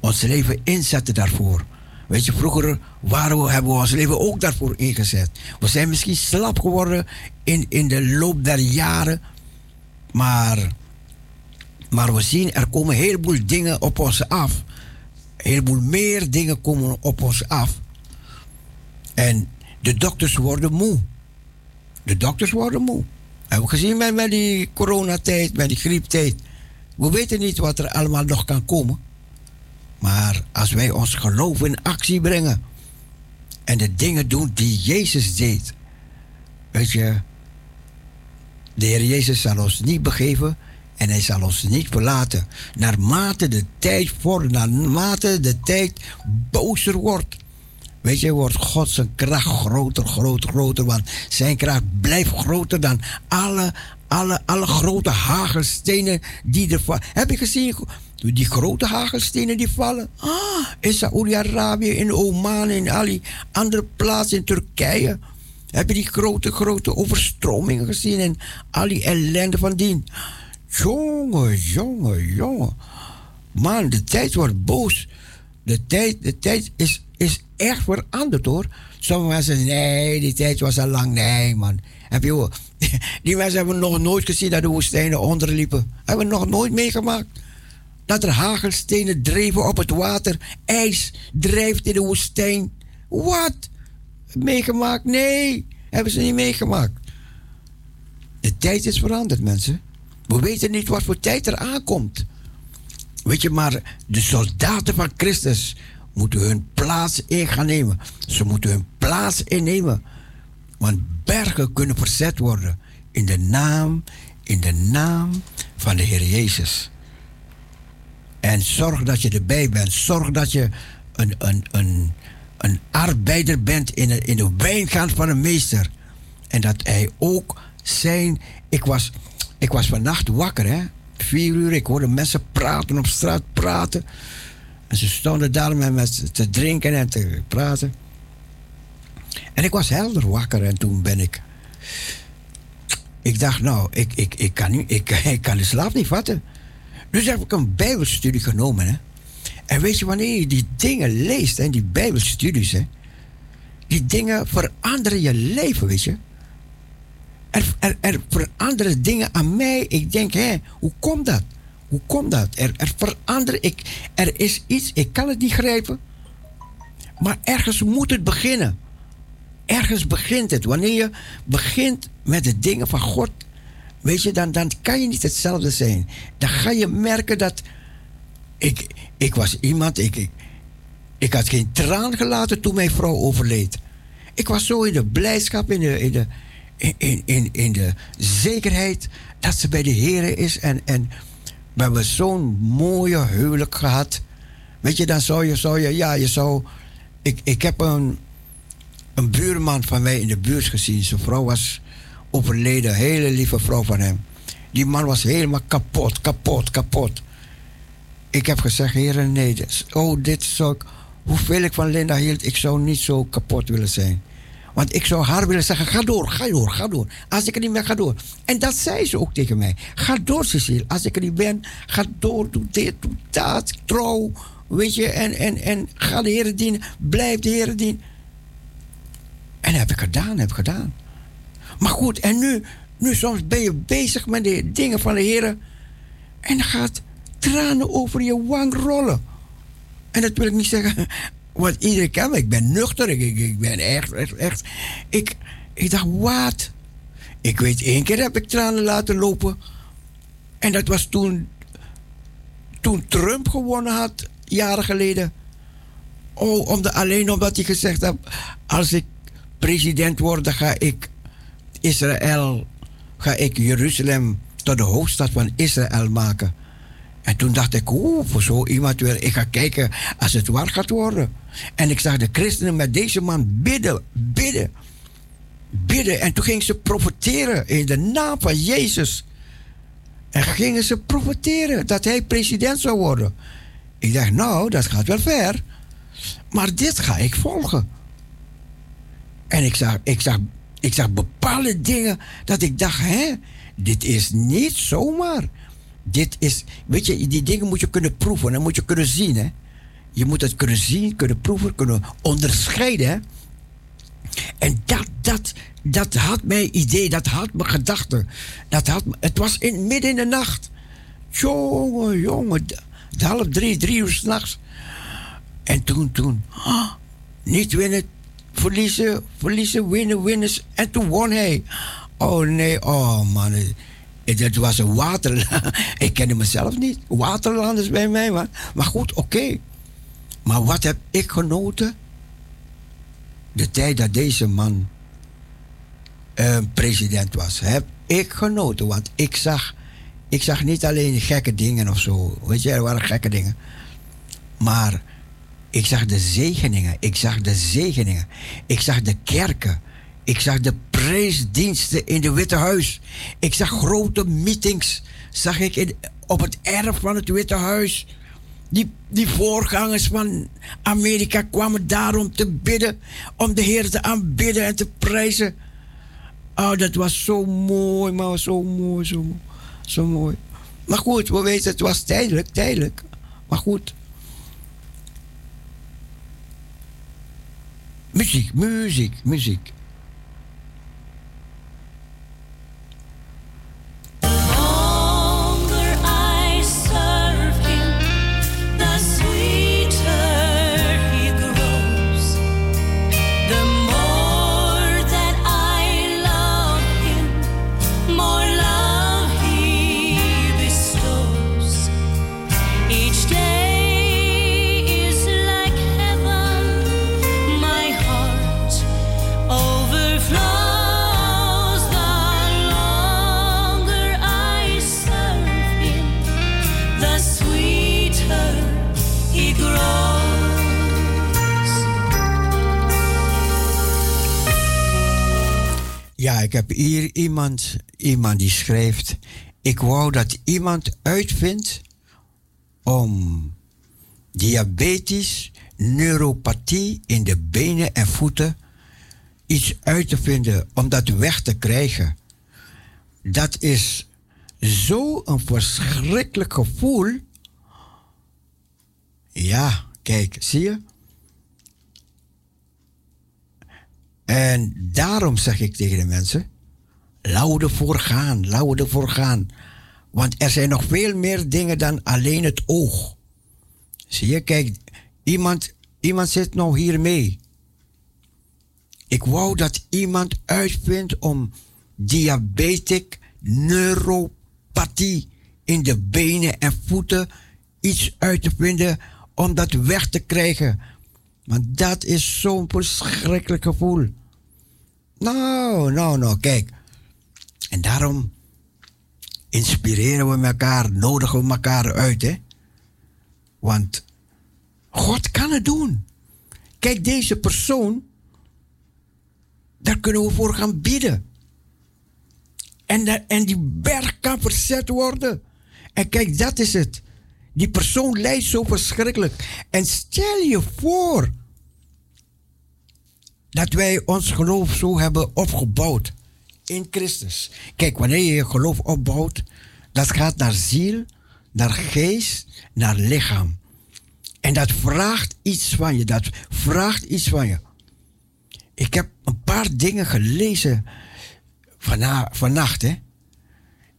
ons leven inzetten daarvoor. Weet je, vroeger waren we, hebben we ons leven ook daarvoor ingezet. We zijn misschien slap geworden in, in de loop der jaren. Maar, maar we zien, er komen een heleboel dingen op ons af. Een heleboel meer dingen komen op ons af. En de dokters worden moe. De dokters worden moe. Hebben we gezien met, met die coronatijd, met die grieptijd. We weten niet wat er allemaal nog kan komen. Maar als wij ons geloof in actie brengen en de dingen doen die Jezus deed, weet je, de Heer Jezus zal ons niet begeven en hij zal ons niet verlaten. Naarmate de tijd vordert, naarmate de tijd bozer wordt, weet je, wordt God zijn kracht groter, groter, groter. Want zijn kracht blijft groter dan alle, alle, alle grote hagelstenen die er vallen. Heb je gezien? Die grote hagelstenen die vallen. Ah, in Saoedi-Arabië, in Oman, in al die andere plaatsen in Turkije. Heb je die grote, grote overstromingen gezien en al die ellende van dien? Jongen, jongen, jongen. Man, de tijd wordt boos. De tijd, de tijd is, is echt veranderd hoor. Sommige mensen zeggen, nee, die tijd was al lang. Nee, man. Heb je, die mensen hebben nog nooit gezien dat de woestijnen onderliepen. Hebben nog nooit meegemaakt. Dat er hagelstenen dreven op het water. IJs drijft in de woestijn. Wat? Meegemaakt? Nee, hebben ze niet meegemaakt. De tijd is veranderd, mensen. We weten niet wat voor tijd er aankomt. Weet je, maar de soldaten van Christus moeten hun plaats in gaan nemen. Ze moeten hun plaats innemen. Want bergen kunnen verzet worden in de naam, in de naam van de Heer Jezus. En zorg dat je erbij bent. Zorg dat je een, een, een, een arbeider bent in de, in de wijngaard van een meester. En dat hij ook zijn. Ik was, ik was vannacht wakker, hè? Vier uur. Ik hoorde mensen praten op straat praten. En ze stonden daar met, te drinken en te praten. En ik was helder wakker en toen ben ik. Ik dacht, nou, ik, ik, ik, kan, niet, ik, ik kan de slaap niet vatten. Dus heb ik een Bijbelstudie genomen. Hè? En weet je, wanneer je die dingen leest, en die Bijbelstudies, hè, die dingen veranderen je leven, weet je. Er, er, er veranderen dingen aan mij. Ik denk, hé, hoe komt dat? Hoe komt dat? Er, er verandert, ik, er is iets, ik kan het niet grijpen. Maar ergens moet het beginnen. Ergens begint het. Wanneer je begint met de dingen van God, weet je, dan, dan kan je niet hetzelfde zijn. Dan ga je merken dat. Ik, ik was iemand, ik, ik, had geen traan gelaten toen mijn vrouw overleed. Ik was zo in de blijdschap, in de, in de, in, in, in, in de zekerheid dat ze bij de Heer is. En, en we hebben zo'n mooie huwelijk gehad. Weet je, dan zou je, zou je ja, je zou. Ik, ik heb een, een buurman van mij in de buurt gezien. Zijn vrouw was overleden, hele lieve vrouw van hem. Die man was helemaal kapot, kapot, kapot. Ik heb gezegd, heren, nee, oh, dit zou ik, hoeveel ik van Linda hield, ik zou niet zo kapot willen zijn. Want ik zou haar willen zeggen, ga door, ga door, ga door. Als ik er niet ben, ga door. En dat zei ze ook tegen mij. Ga door, Cecile. Als ik er niet ben, ga door, doe dit, doe dat, trouw. Weet je, en, en, en ga de Heer dienen. Blijf de Heer dienen. En dat heb ik gedaan, heb ik gedaan. Maar goed, en nu, nu soms ben je bezig met de dingen van de Heer. En gaat tranen over je wang rollen. En dat wil ik niet zeggen wat iedereen maar Ik ben nuchter. Ik, ik, ik ben echt, echt, echt. Ik, ik dacht, wat? Ik weet, één keer heb ik tranen laten lopen. En dat was toen, toen Trump gewonnen had, jaren geleden. Oh, om de, alleen omdat hij gezegd had, als ik president word, dan ga ik Israël, ga ik Jeruzalem tot de hoofdstad van Israël maken. En toen dacht ik, oeh, voor zo iemand weer, ik ga kijken als het waar gaat worden. En ik zag de christenen met deze man bidden, bidden, bidden. En toen gingen ze profeteren in de naam van Jezus. En gingen ze profeteren dat hij president zou worden. Ik dacht, nou, dat gaat wel ver. Maar dit ga ik volgen. En ik zag, ik zag, ik zag bepaalde dingen dat ik dacht, hè, dit is niet zomaar. Dit is, weet je, die dingen moet je kunnen proeven en moet je kunnen zien, hè. Je moet het kunnen zien, kunnen proeven, kunnen onderscheiden, hè. En dat, dat, dat had mijn idee, dat had mijn gedachten. Dat had, het was in, midden in de nacht. Jongen, jongen, d- d- half drie, drie uur s'nachts. En toen, toen, ah, niet winnen, verliezen, verliezen, winnen, winnen. En toen won hij. Oh nee, oh man. Het was een waterland. Ik kende mezelf niet. Waterland is bij mij, man. Maar goed, oké. Maar wat heb ik genoten? De tijd dat deze man eh, president was, heb ik genoten. Want ik zag, ik zag niet alleen gekke dingen of zo. Weet je, er waren gekke dingen. Maar ik zag de zegeningen. Ik zag de zegeningen. Ik zag de kerken. Ik zag de preesdiensten in het Witte Huis. Ik zag grote meetings. Zag ik op het erf van het Witte Huis. Die, die voorgangers van Amerika kwamen daarom te bidden. Om de Heer te aanbidden en te prijzen. Oh, dat was zo mooi, maar zo mooi, zo, zo mooi. Maar goed, we weten, het was tijdelijk, tijdelijk. Maar goed. Muziek, muziek, muziek. Ik heb hier iemand, iemand die schrijft. Ik wou dat iemand uitvindt om diabetes, neuropathie in de benen en voeten iets uit te vinden, om dat weg te krijgen. Dat is zo'n verschrikkelijk gevoel. Ja, kijk, zie je? En daarom zeg ik tegen de mensen: lauw ervoor gaan, lauw ervoor gaan. Want er zijn nog veel meer dingen dan alleen het oog. Zie je, kijk, iemand, iemand zit nou hier mee. Ik wou dat iemand uitvindt om diabetic neuropathie in de benen en voeten iets uit te vinden om dat weg te krijgen. Want dat is zo'n verschrikkelijk gevoel. Nou, nou, nou, kijk. En daarom inspireren we elkaar, nodigen we elkaar uit, hè. Want God kan het doen. Kijk, deze persoon, daar kunnen we voor gaan bidden. En, en die berg kan verzet worden. En kijk, dat is het. Die persoon lijdt zo verschrikkelijk. En stel je voor dat wij ons geloof zo hebben opgebouwd in Christus. Kijk, wanneer je je geloof opbouwt, dat gaat naar ziel, naar geest, naar lichaam. En dat vraagt iets van je. Dat vraagt iets van je. Ik heb een paar dingen gelezen vannacht, hè.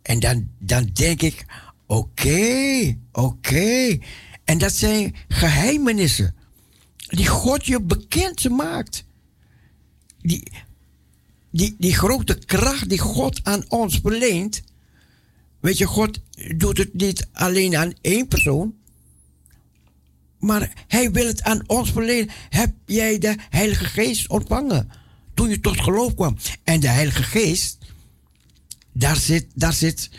En dan, dan denk ik, oké, oké. En dat zijn geheimenissen die God je bekend maakt. Die, die, die grote kracht die God aan ons verleent. Weet je, God doet het niet alleen aan één persoon. Maar hij wil het aan ons verlenen. Heb jij de Heilige Geest ontvangen? Toen je tot geloof kwam. En de Heilige Geest, daar zit, daar zit,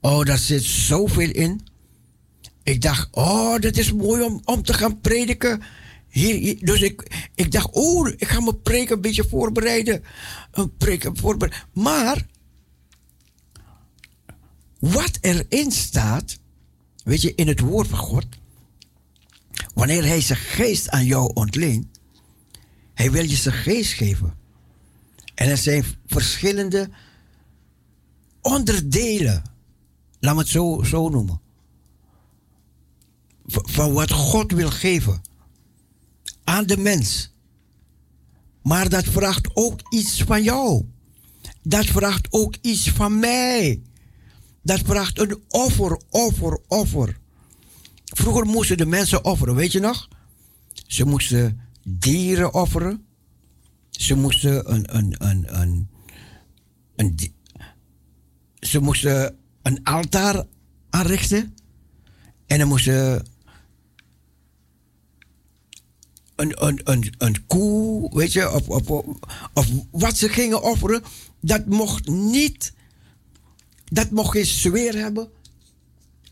oh, daar zit zoveel in. ik dacht, oh, dat is mooi om, om te gaan prediken. Hier, dus ik, ik dacht, oh, ik ga mijn preek een beetje voorbereiden. Een preek voorbereiden. Maar, wat erin staat, weet je, in het woord van God, wanneer hij zijn geest aan jou ontleent, hij wil je zijn geest geven. En er zijn verschillende onderdelen, laat me het zo, zo noemen, van wat God wil geven aan de mens. Maar dat vraagt ook iets van jou. Dat vraagt ook iets van mij. Dat vraagt een offer, offer, offer. Vroeger moesten de mensen offeren, weet je nog? Ze moesten dieren offeren. Ze moesten een, een, een, een, een, ze moesten een altaar aanrichten. En dan moesten een, een, een, een koe, weet je, of, of, of, wat ze gingen offeren, dat mocht niet, dat mocht geen zweer hebben,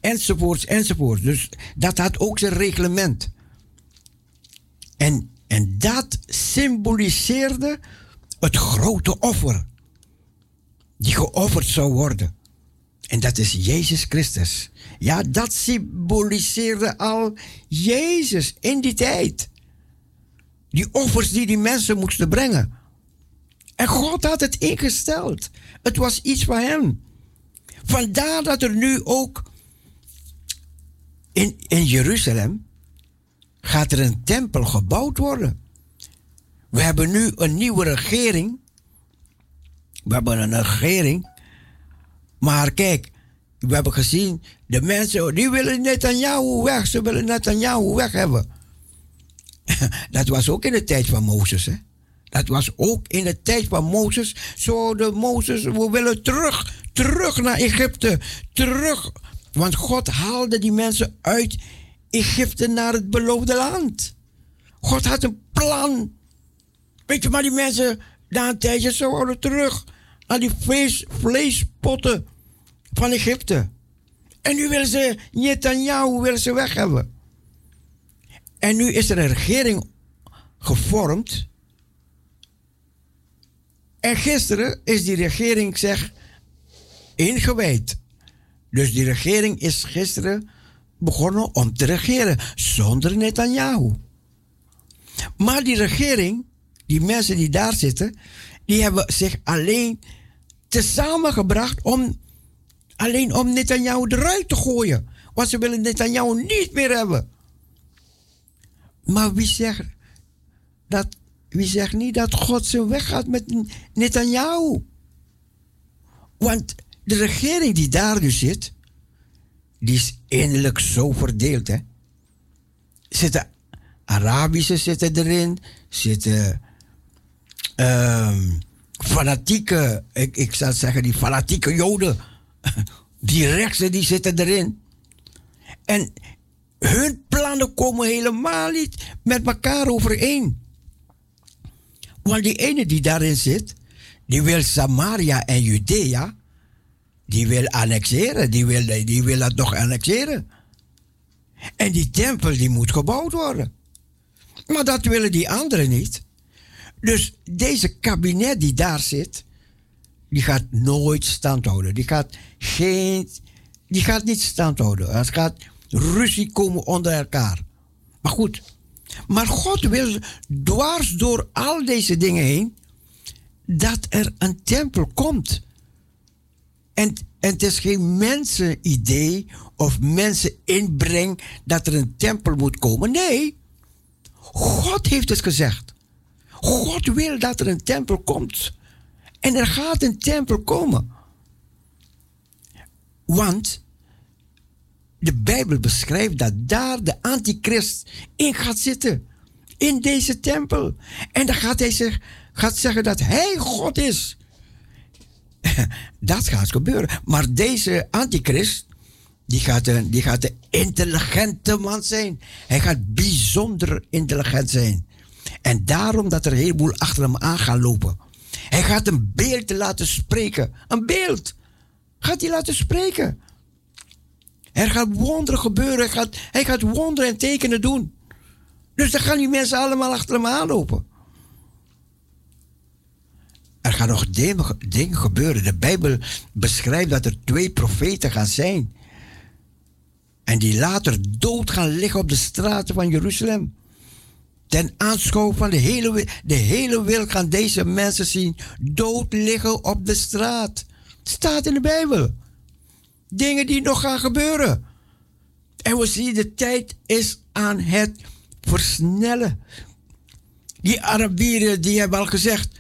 enzovoorts, enzovoorts. Dus dat had ook zijn reglement. En, en dat symboliseerde het grote offer, die geofferd zou worden. En dat is Jezus Christus. Ja, dat symboliseerde al Jezus in die tijd. Die offers die die mensen moesten brengen. En God had het ingesteld. Het was iets van hem. Vandaar dat er nu ook in, in Jeruzalem gaat er een tempel gebouwd worden. We hebben nu een nieuwe regering. We hebben een regering. Maar kijk, we hebben gezien, de mensen die willen Netanyahu weg. Ze willen Netanyahu weg hebben. Dat was ook in de tijd van Mozes. Hè? Dat was ook in de tijd van Mozes. Zo de Mozes, we willen terug, terug naar Egypte. Terug. Want God haalde die mensen uit Egypte naar het beloofde land. God had een plan. Weet je, maar die mensen na een tijdje ze terug naar die vlees, vleespotten van Egypte. En nu willen ze Netanyahu willen ze weg hebben. En nu is er een regering gevormd. En gisteren is die regering, zeg, ingewijd. Dus die regering is gisteren begonnen om te regeren zonder Netanyahu. Maar die regering, die mensen die daar zitten, die hebben zich alleen tezamen gebracht om alleen om Netanyahu eruit te gooien. Want ze willen Netanyahu niet meer hebben. Maar wie zegt, dat, wie zegt niet dat God zijn weg gaat met Netanyahu? Want de regering die daar nu zit, die is innerlijk zo verdeeld. Hè? Zitten Arabische zitten erin, zitten ehm, fanatieke, ik, ik zou zeggen die fanatieke Joden, die rechtse die zitten erin. En hun plannen komen helemaal niet met elkaar overeen. Want die ene die daarin zit, die wil Samaria en Judea, die wil annexeren, die wil, die wil dat nog annexeren. En die tempel die moet gebouwd worden. Maar dat willen die anderen niet. Dus deze kabinet die daar zit, die gaat nooit stand houden. Die gaat, geen, die gaat niet stand houden. Het gaat ruzie komen onder elkaar. Maar goed. Maar God wil dwars door al deze dingen heen dat er een tempel komt. En, en het is geen mensenidee of mensen inbreng dat er een tempel moet komen. Nee, God heeft het gezegd. God wil dat er een tempel komt. En er gaat een tempel komen. Want de Bijbel beschrijft dat daar de antichrist in gaat zitten. In deze tempel. En dan gaat hij gaat zeggen dat hij God is. dat gaat gebeuren. Maar deze antichrist, die gaat, een, die gaat een intelligente man zijn. Hij gaat bijzonder intelligent zijn. En daarom dat er een heleboel achter hem aan gaan lopen. Hij gaat een beeld laten spreken. Een beeld. Gaat hij laten spreken. Er gaat wonderen gebeuren. Hij gaat, hij gaat wonderen en tekenen doen. Dus dan gaan die mensen allemaal achter hem aanlopen. Er gaan nog dingen gebeuren. De Bijbel beschrijft dat er twee profeten gaan zijn. En die later dood gaan liggen op de straten van Jeruzalem. Ten aanschouw van de hele, de hele wereld gaan deze mensen zien dood liggen op de straat. Staat in de Bijbel. Dingen die nog gaan gebeuren. En we zien de tijd is aan het versnellen. Die Arabieren die hebben al gezegd.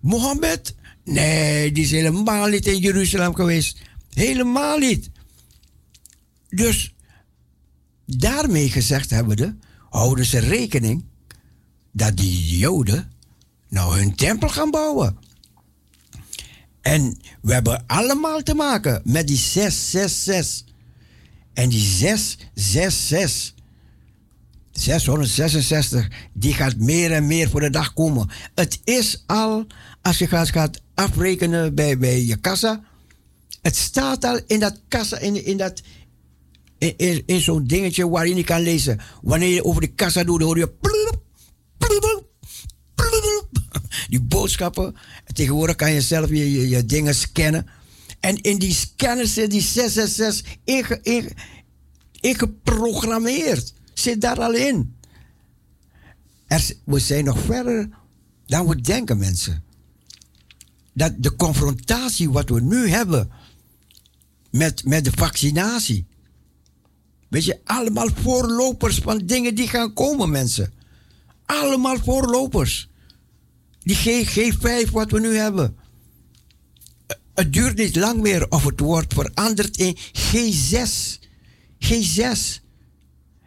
Mohammed? Nee, die is helemaal niet in Jeruzalem geweest. Helemaal niet. Dus daarmee gezegd hebben we, houden ze rekening dat die Joden nou hun tempel gaan bouwen. En we hebben allemaal te maken met die 666. En die 666, 666, die gaat meer en meer voor de dag komen. Het is al, als je gaat, afrekenen bij, bij je kassa, het staat al in dat kassa, in, in dat, in, in, zo'n dingetje waarin je kan lezen. Wanneer je over de kassa doet, hoor je. plullup, plullup, plullup. Die boodschappen. En tegenwoordig kan je zelf je, je, dingen scannen. En in die scanner zit die 666 inge, inge, ingeprogrammeerd. Zit daar al in. Er, we zijn nog verder dan we denken, mensen. Dat de confrontatie wat we nu hebben met, met de vaccinatie. Weet je, allemaal voorlopers van dingen die gaan komen, mensen. Allemaal voorlopers. Die G, G5 wat we nu hebben. Het duurt niet lang meer of het wordt veranderd in G6. G6.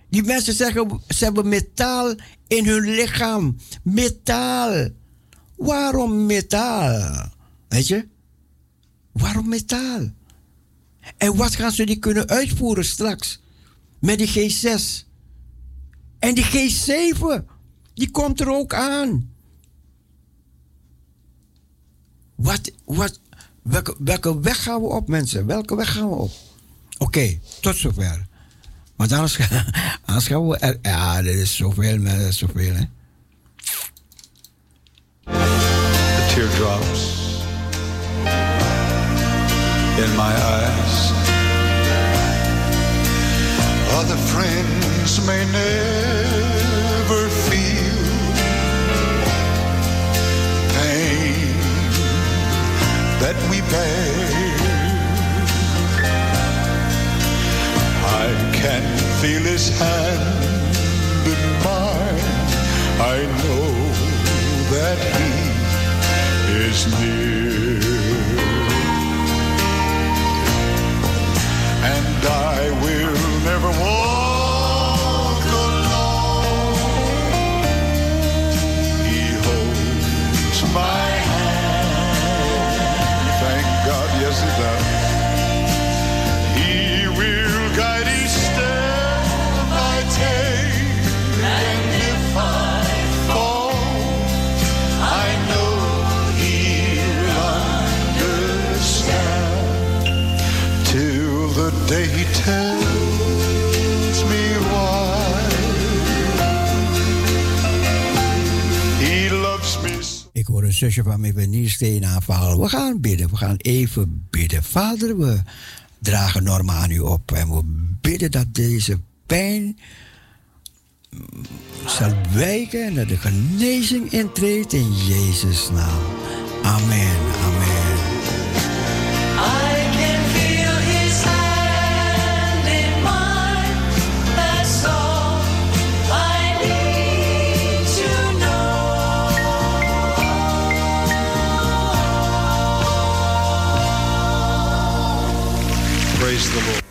Die mensen zeggen, ze hebben metaal in hun lichaam. Metaal. Waarom metaal? Weet je? Waarom metaal? En wat gaan ze die kunnen uitvoeren straks? Met die G6. En die G7, die komt er ook aan. Wat, wat, welke, welke weg gaan we op, mensen? Welke weg gaan we op? Oké, tot zover. Want anders, anders gaan we... Er, ja, er is zoveel, maar er is zoveel, hè. the teardrops in my eyes. Other friends may never that we bear. I can feel his hand in mine. I know that he is near. And I will never walk Ik hoor een zusje van me van Nieuwsteen aanvallen. We gaan bidden, we gaan even bidden. Vader, we dragen Norma aan u op en we bidden dat deze pijn zal wijken en dat de genezing intreedt in Jezus' naam. Amen, amen. Praise the Lord.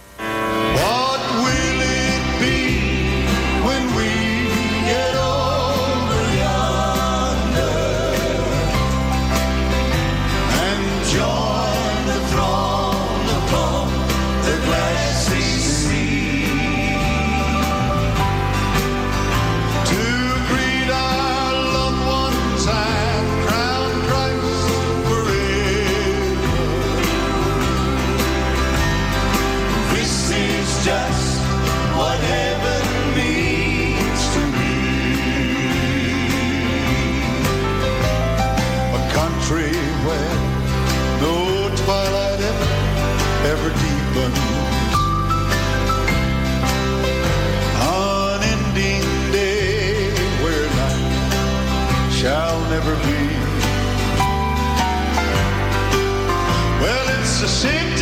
ribbons. Unending day where night shall never be. Well, it's the same.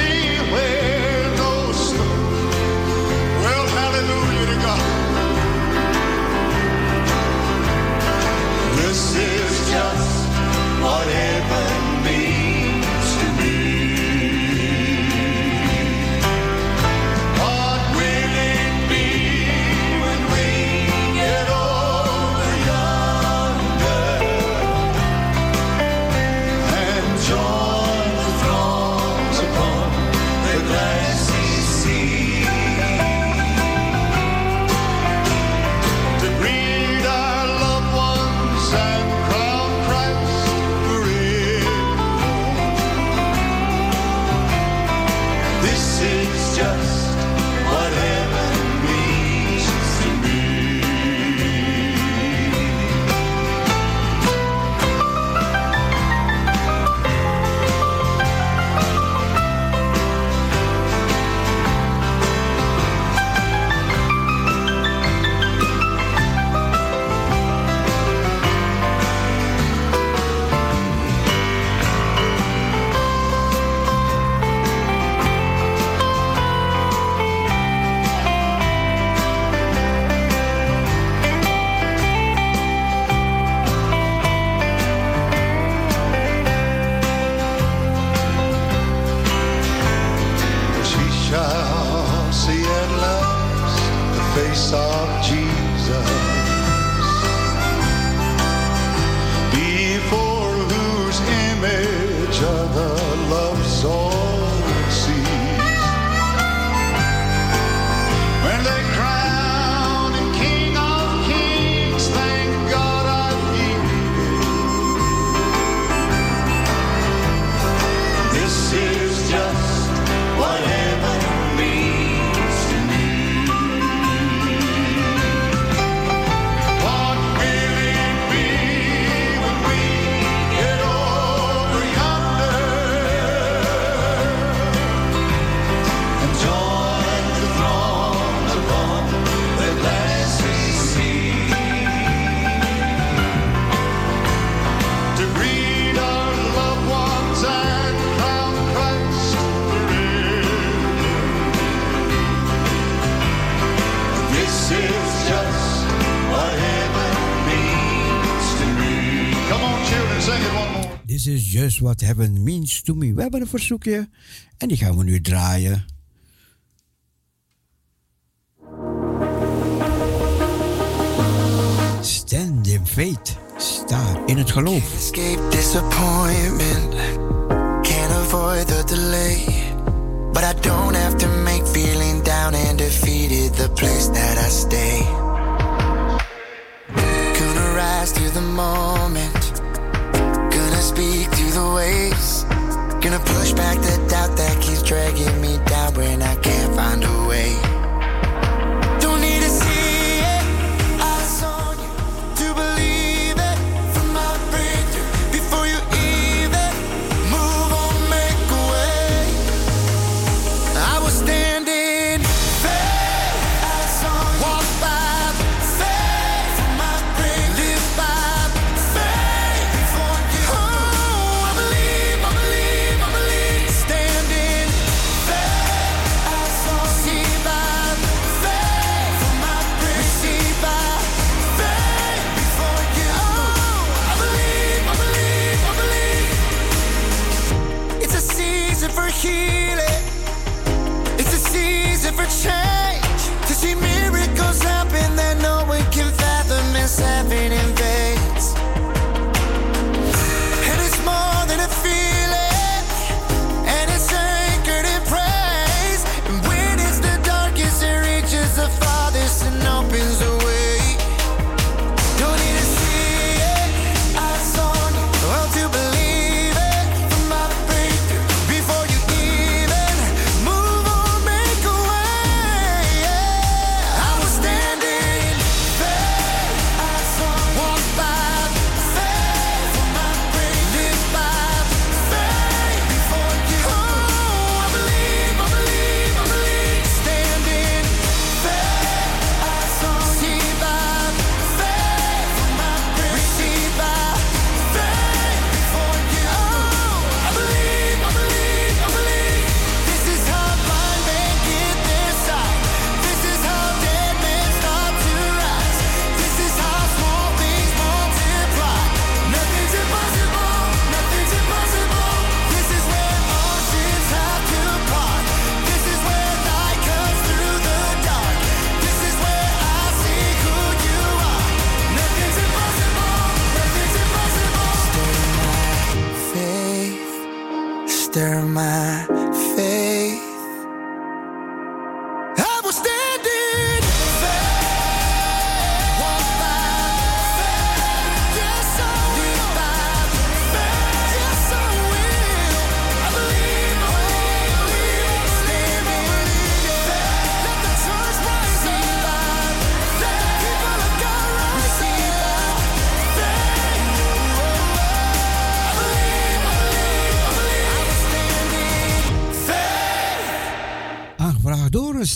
what heaven means to me. We hebben een verzoekje en die gaan we nu draaien. Stand in faith. Sta in het geloof. Escape disappointment.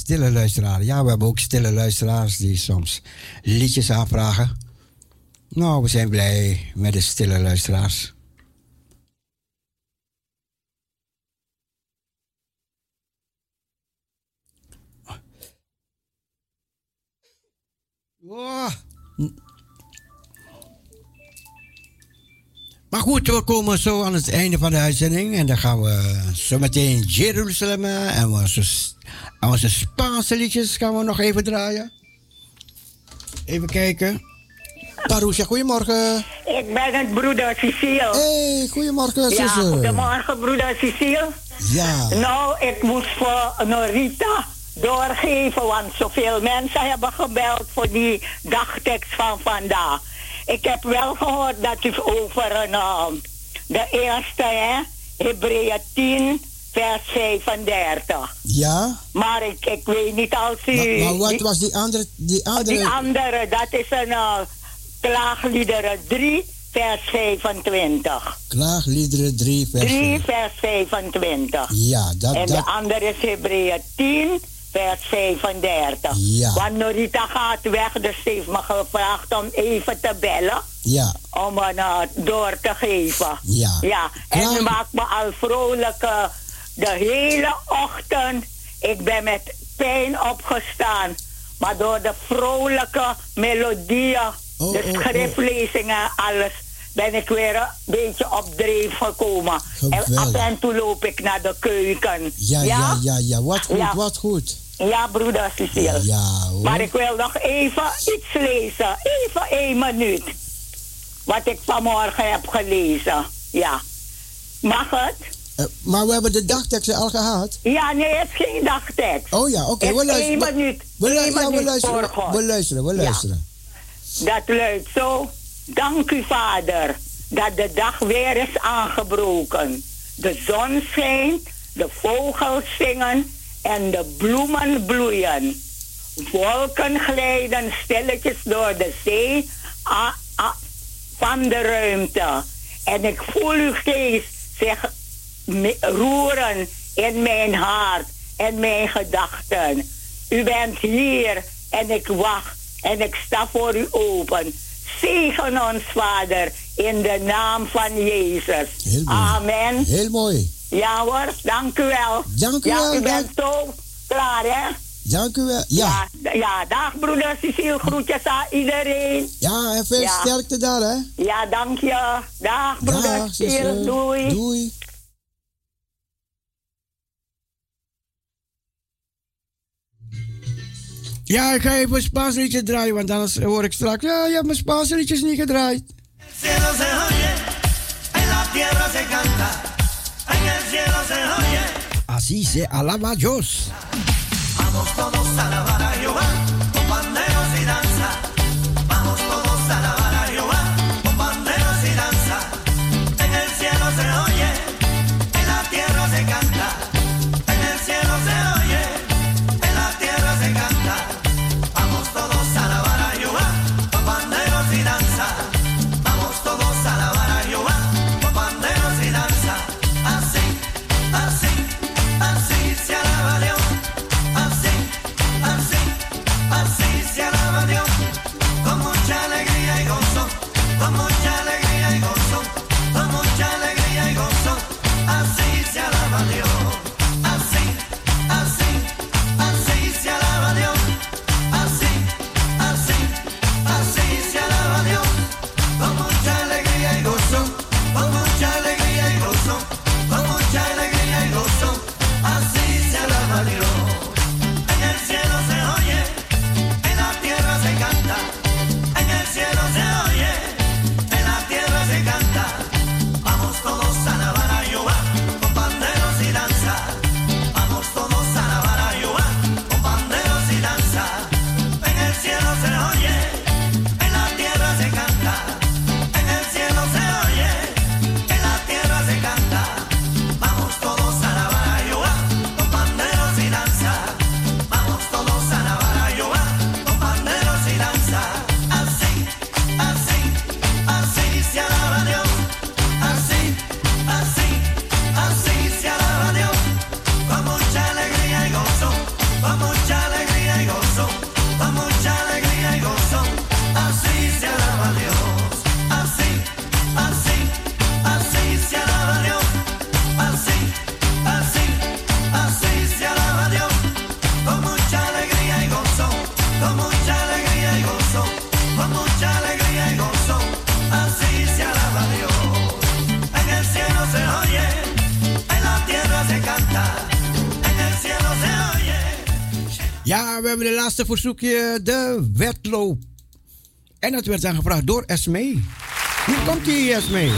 stille luisteraar. Ja, we hebben ook stille luisteraars die soms liedjes aanvragen. Nou, we zijn blij met de stille luisteraars. We komen zo aan het einde van de uitzending. En dan gaan we zo meteen Jeruzalem eh, en onze, en onze Spaanse liedjes gaan we nog even draaien. Even kijken. Tarusha, goedemorgen. Ik ben het broeder Cecile. hey, goedemorgen, Cecile. Ja, goedemorgen, broeder Cecile. Ja. Nou, ik moest voor Norita doorgeven, want zoveel mensen hebben gebeld voor die dagtekst van vandaag. Ik heb wel gehoord dat u over een, uh, de eerste, hè, Hebreeën 10, vers 35. Ja? Maar ik, ik weet niet als u... Maar, maar wat was die andere? Die andere... die andere, dat is een uh, klaagliederen 3, vers 25. Klaagliederen 3, vers 3, vers 25. Ja, dat... en de andere is Hebreeën 10, vers 35. Ja. Want Norita gaat weg, dus ze heeft me gevraagd om even te bellen. ja, Om een uh, door te geven. Ja. Ja, en nu maakt me al vrolijk uh, de hele ochtend. Ik ben met pijn opgestaan. Maar door de vrolijke melodieën, Oh, de oh, oh. schriftlezingen, alles, ben ik weer een beetje op dreef gekomen. En af en toe loop ik naar de keuken. ja, ja, ja, ja. Wat goed, Ja. wat goed. Ja, broeder. Ja, hoor. Maar ik wil nog even iets lezen. Even één minuut. Wat ik vanmorgen heb gelezen. Ja. Mag het? Eh, maar we hebben de dagteksten al gehad. Ja, nee, het is geen dagtekst. Oh ja, oké, Het we is luisteren. één minuut. We, lu- ja, we minuut luisteren. We luisteren, we Ja. luisteren. Dat luidt zo. Dank u, Vader, dat de dag weer is aangebroken. De zon schijnt, de vogels zingen en de bloemen bloeien. Wolken glijden stilletjes door de zee a- a- van de ruimte. En ik voel uw geest zich roeren in mijn hart en mijn gedachten. U bent hier en ik wacht en ik sta voor u open. Zegen ons, Vader, in de naam van Jezus. Heel. Amen. Heel mooi. Ja hoor, dank u wel. Dank u ja, wel, U bent zo klaar, hè? Dank u wel. Ja, Ja, ja dag broeder Cecile, groetjes aan iedereen. ja en veel Ja. sterkte daar, hè. Ja, dank je. Dag broeder Dag, Cecile, doei. Doei. Ja, ik ga even een Spaans liedje draaien, want anders hoor ik straks... Ja, je hebt mijn Spaanse liedjes niet gedraaid. cielo se oye, en la tierra se canta, Así se alaba Dios. Vamos todos a alabar a Jehová, laatste verzoekje. De wedloop. En dat werd aangevraagd door Esme. Hier komt die Esme.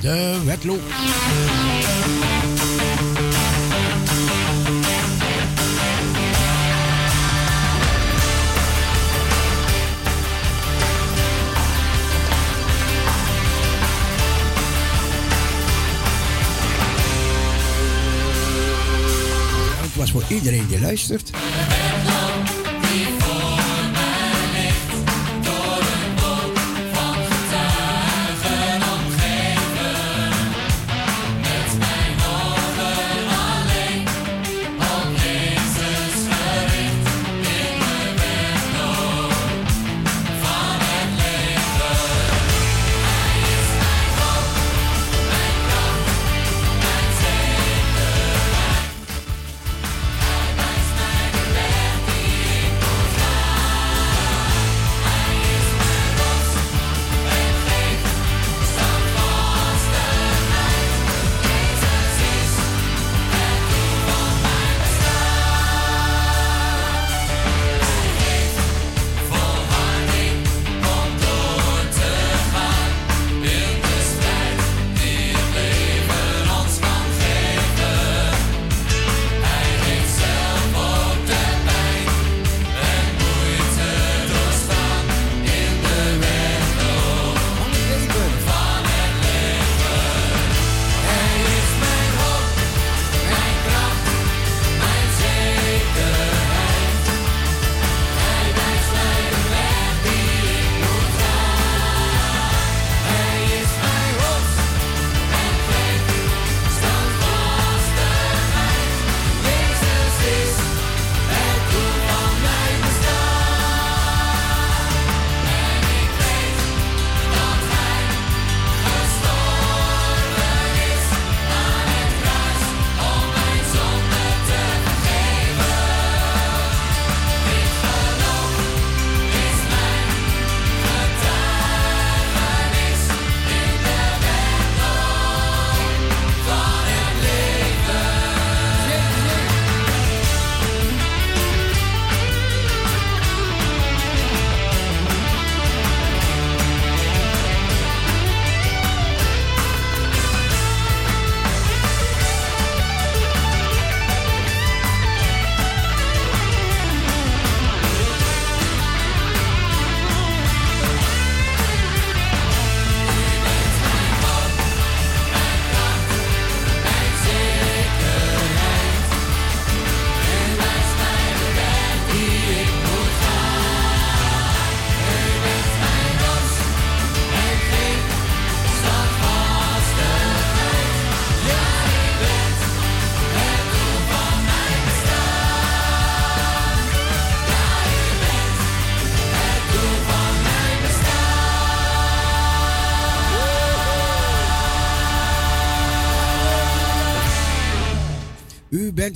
De wedloop. Iedereen die luistert.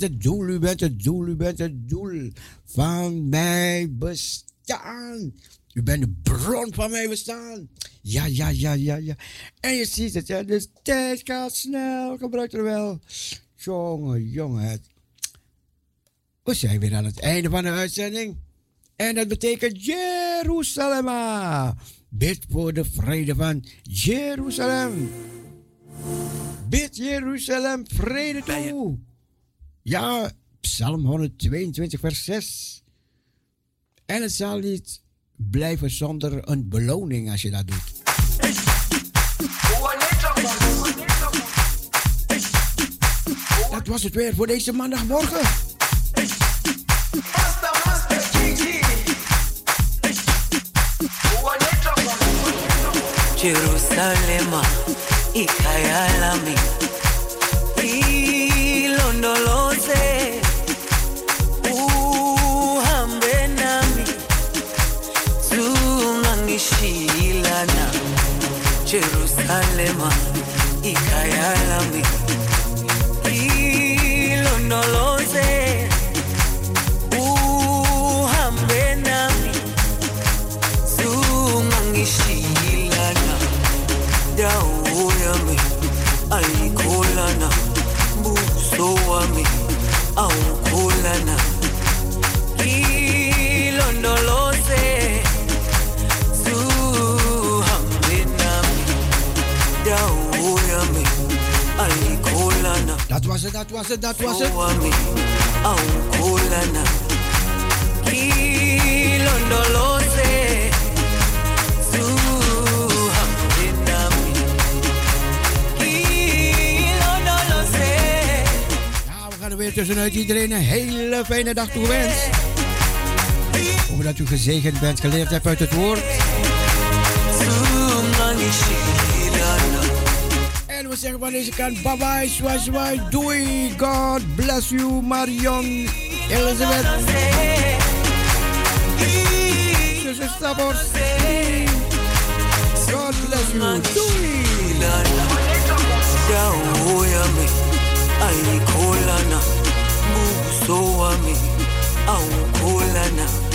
Het doel, u bent het doel, u bent het doel van mijn bestaan. U bent de bron van mijn bestaan. Ja, ja, ja, ja, ja. En je ziet het, ja, de tijd gaat snel. Gebruik er wel. Jongen, jongen. We zijn weer aan het einde van de uitzending. En dat betekent Jeruzalem. Bid voor de vrede van Jeruzalem. Bid Jeruzalem vrede toe. Ja, Psalm 122, vers 6. En het zal niet blijven zonder een beloning als je dat doet. Dat was het weer voor deze maandagmorgen. Jerusalema ikayalami ilondoloze Jerusalema ikayalami ilondoloze uhambe nami. Zungangishilana dawo yami ayikholana buso wami awukholana ilondoloze Dat was het, dat was het, dat was het. Ja, we gaan er weer tussenuit iedereen een hele fijne dag toegewenst. Hoop dat u gezegend bent, geleerd hebt uit het woord. We zeggen van deze bye bye, swai swai, doei, God bless you, Marion, Elizabeth. God bless you, doei. Awukholana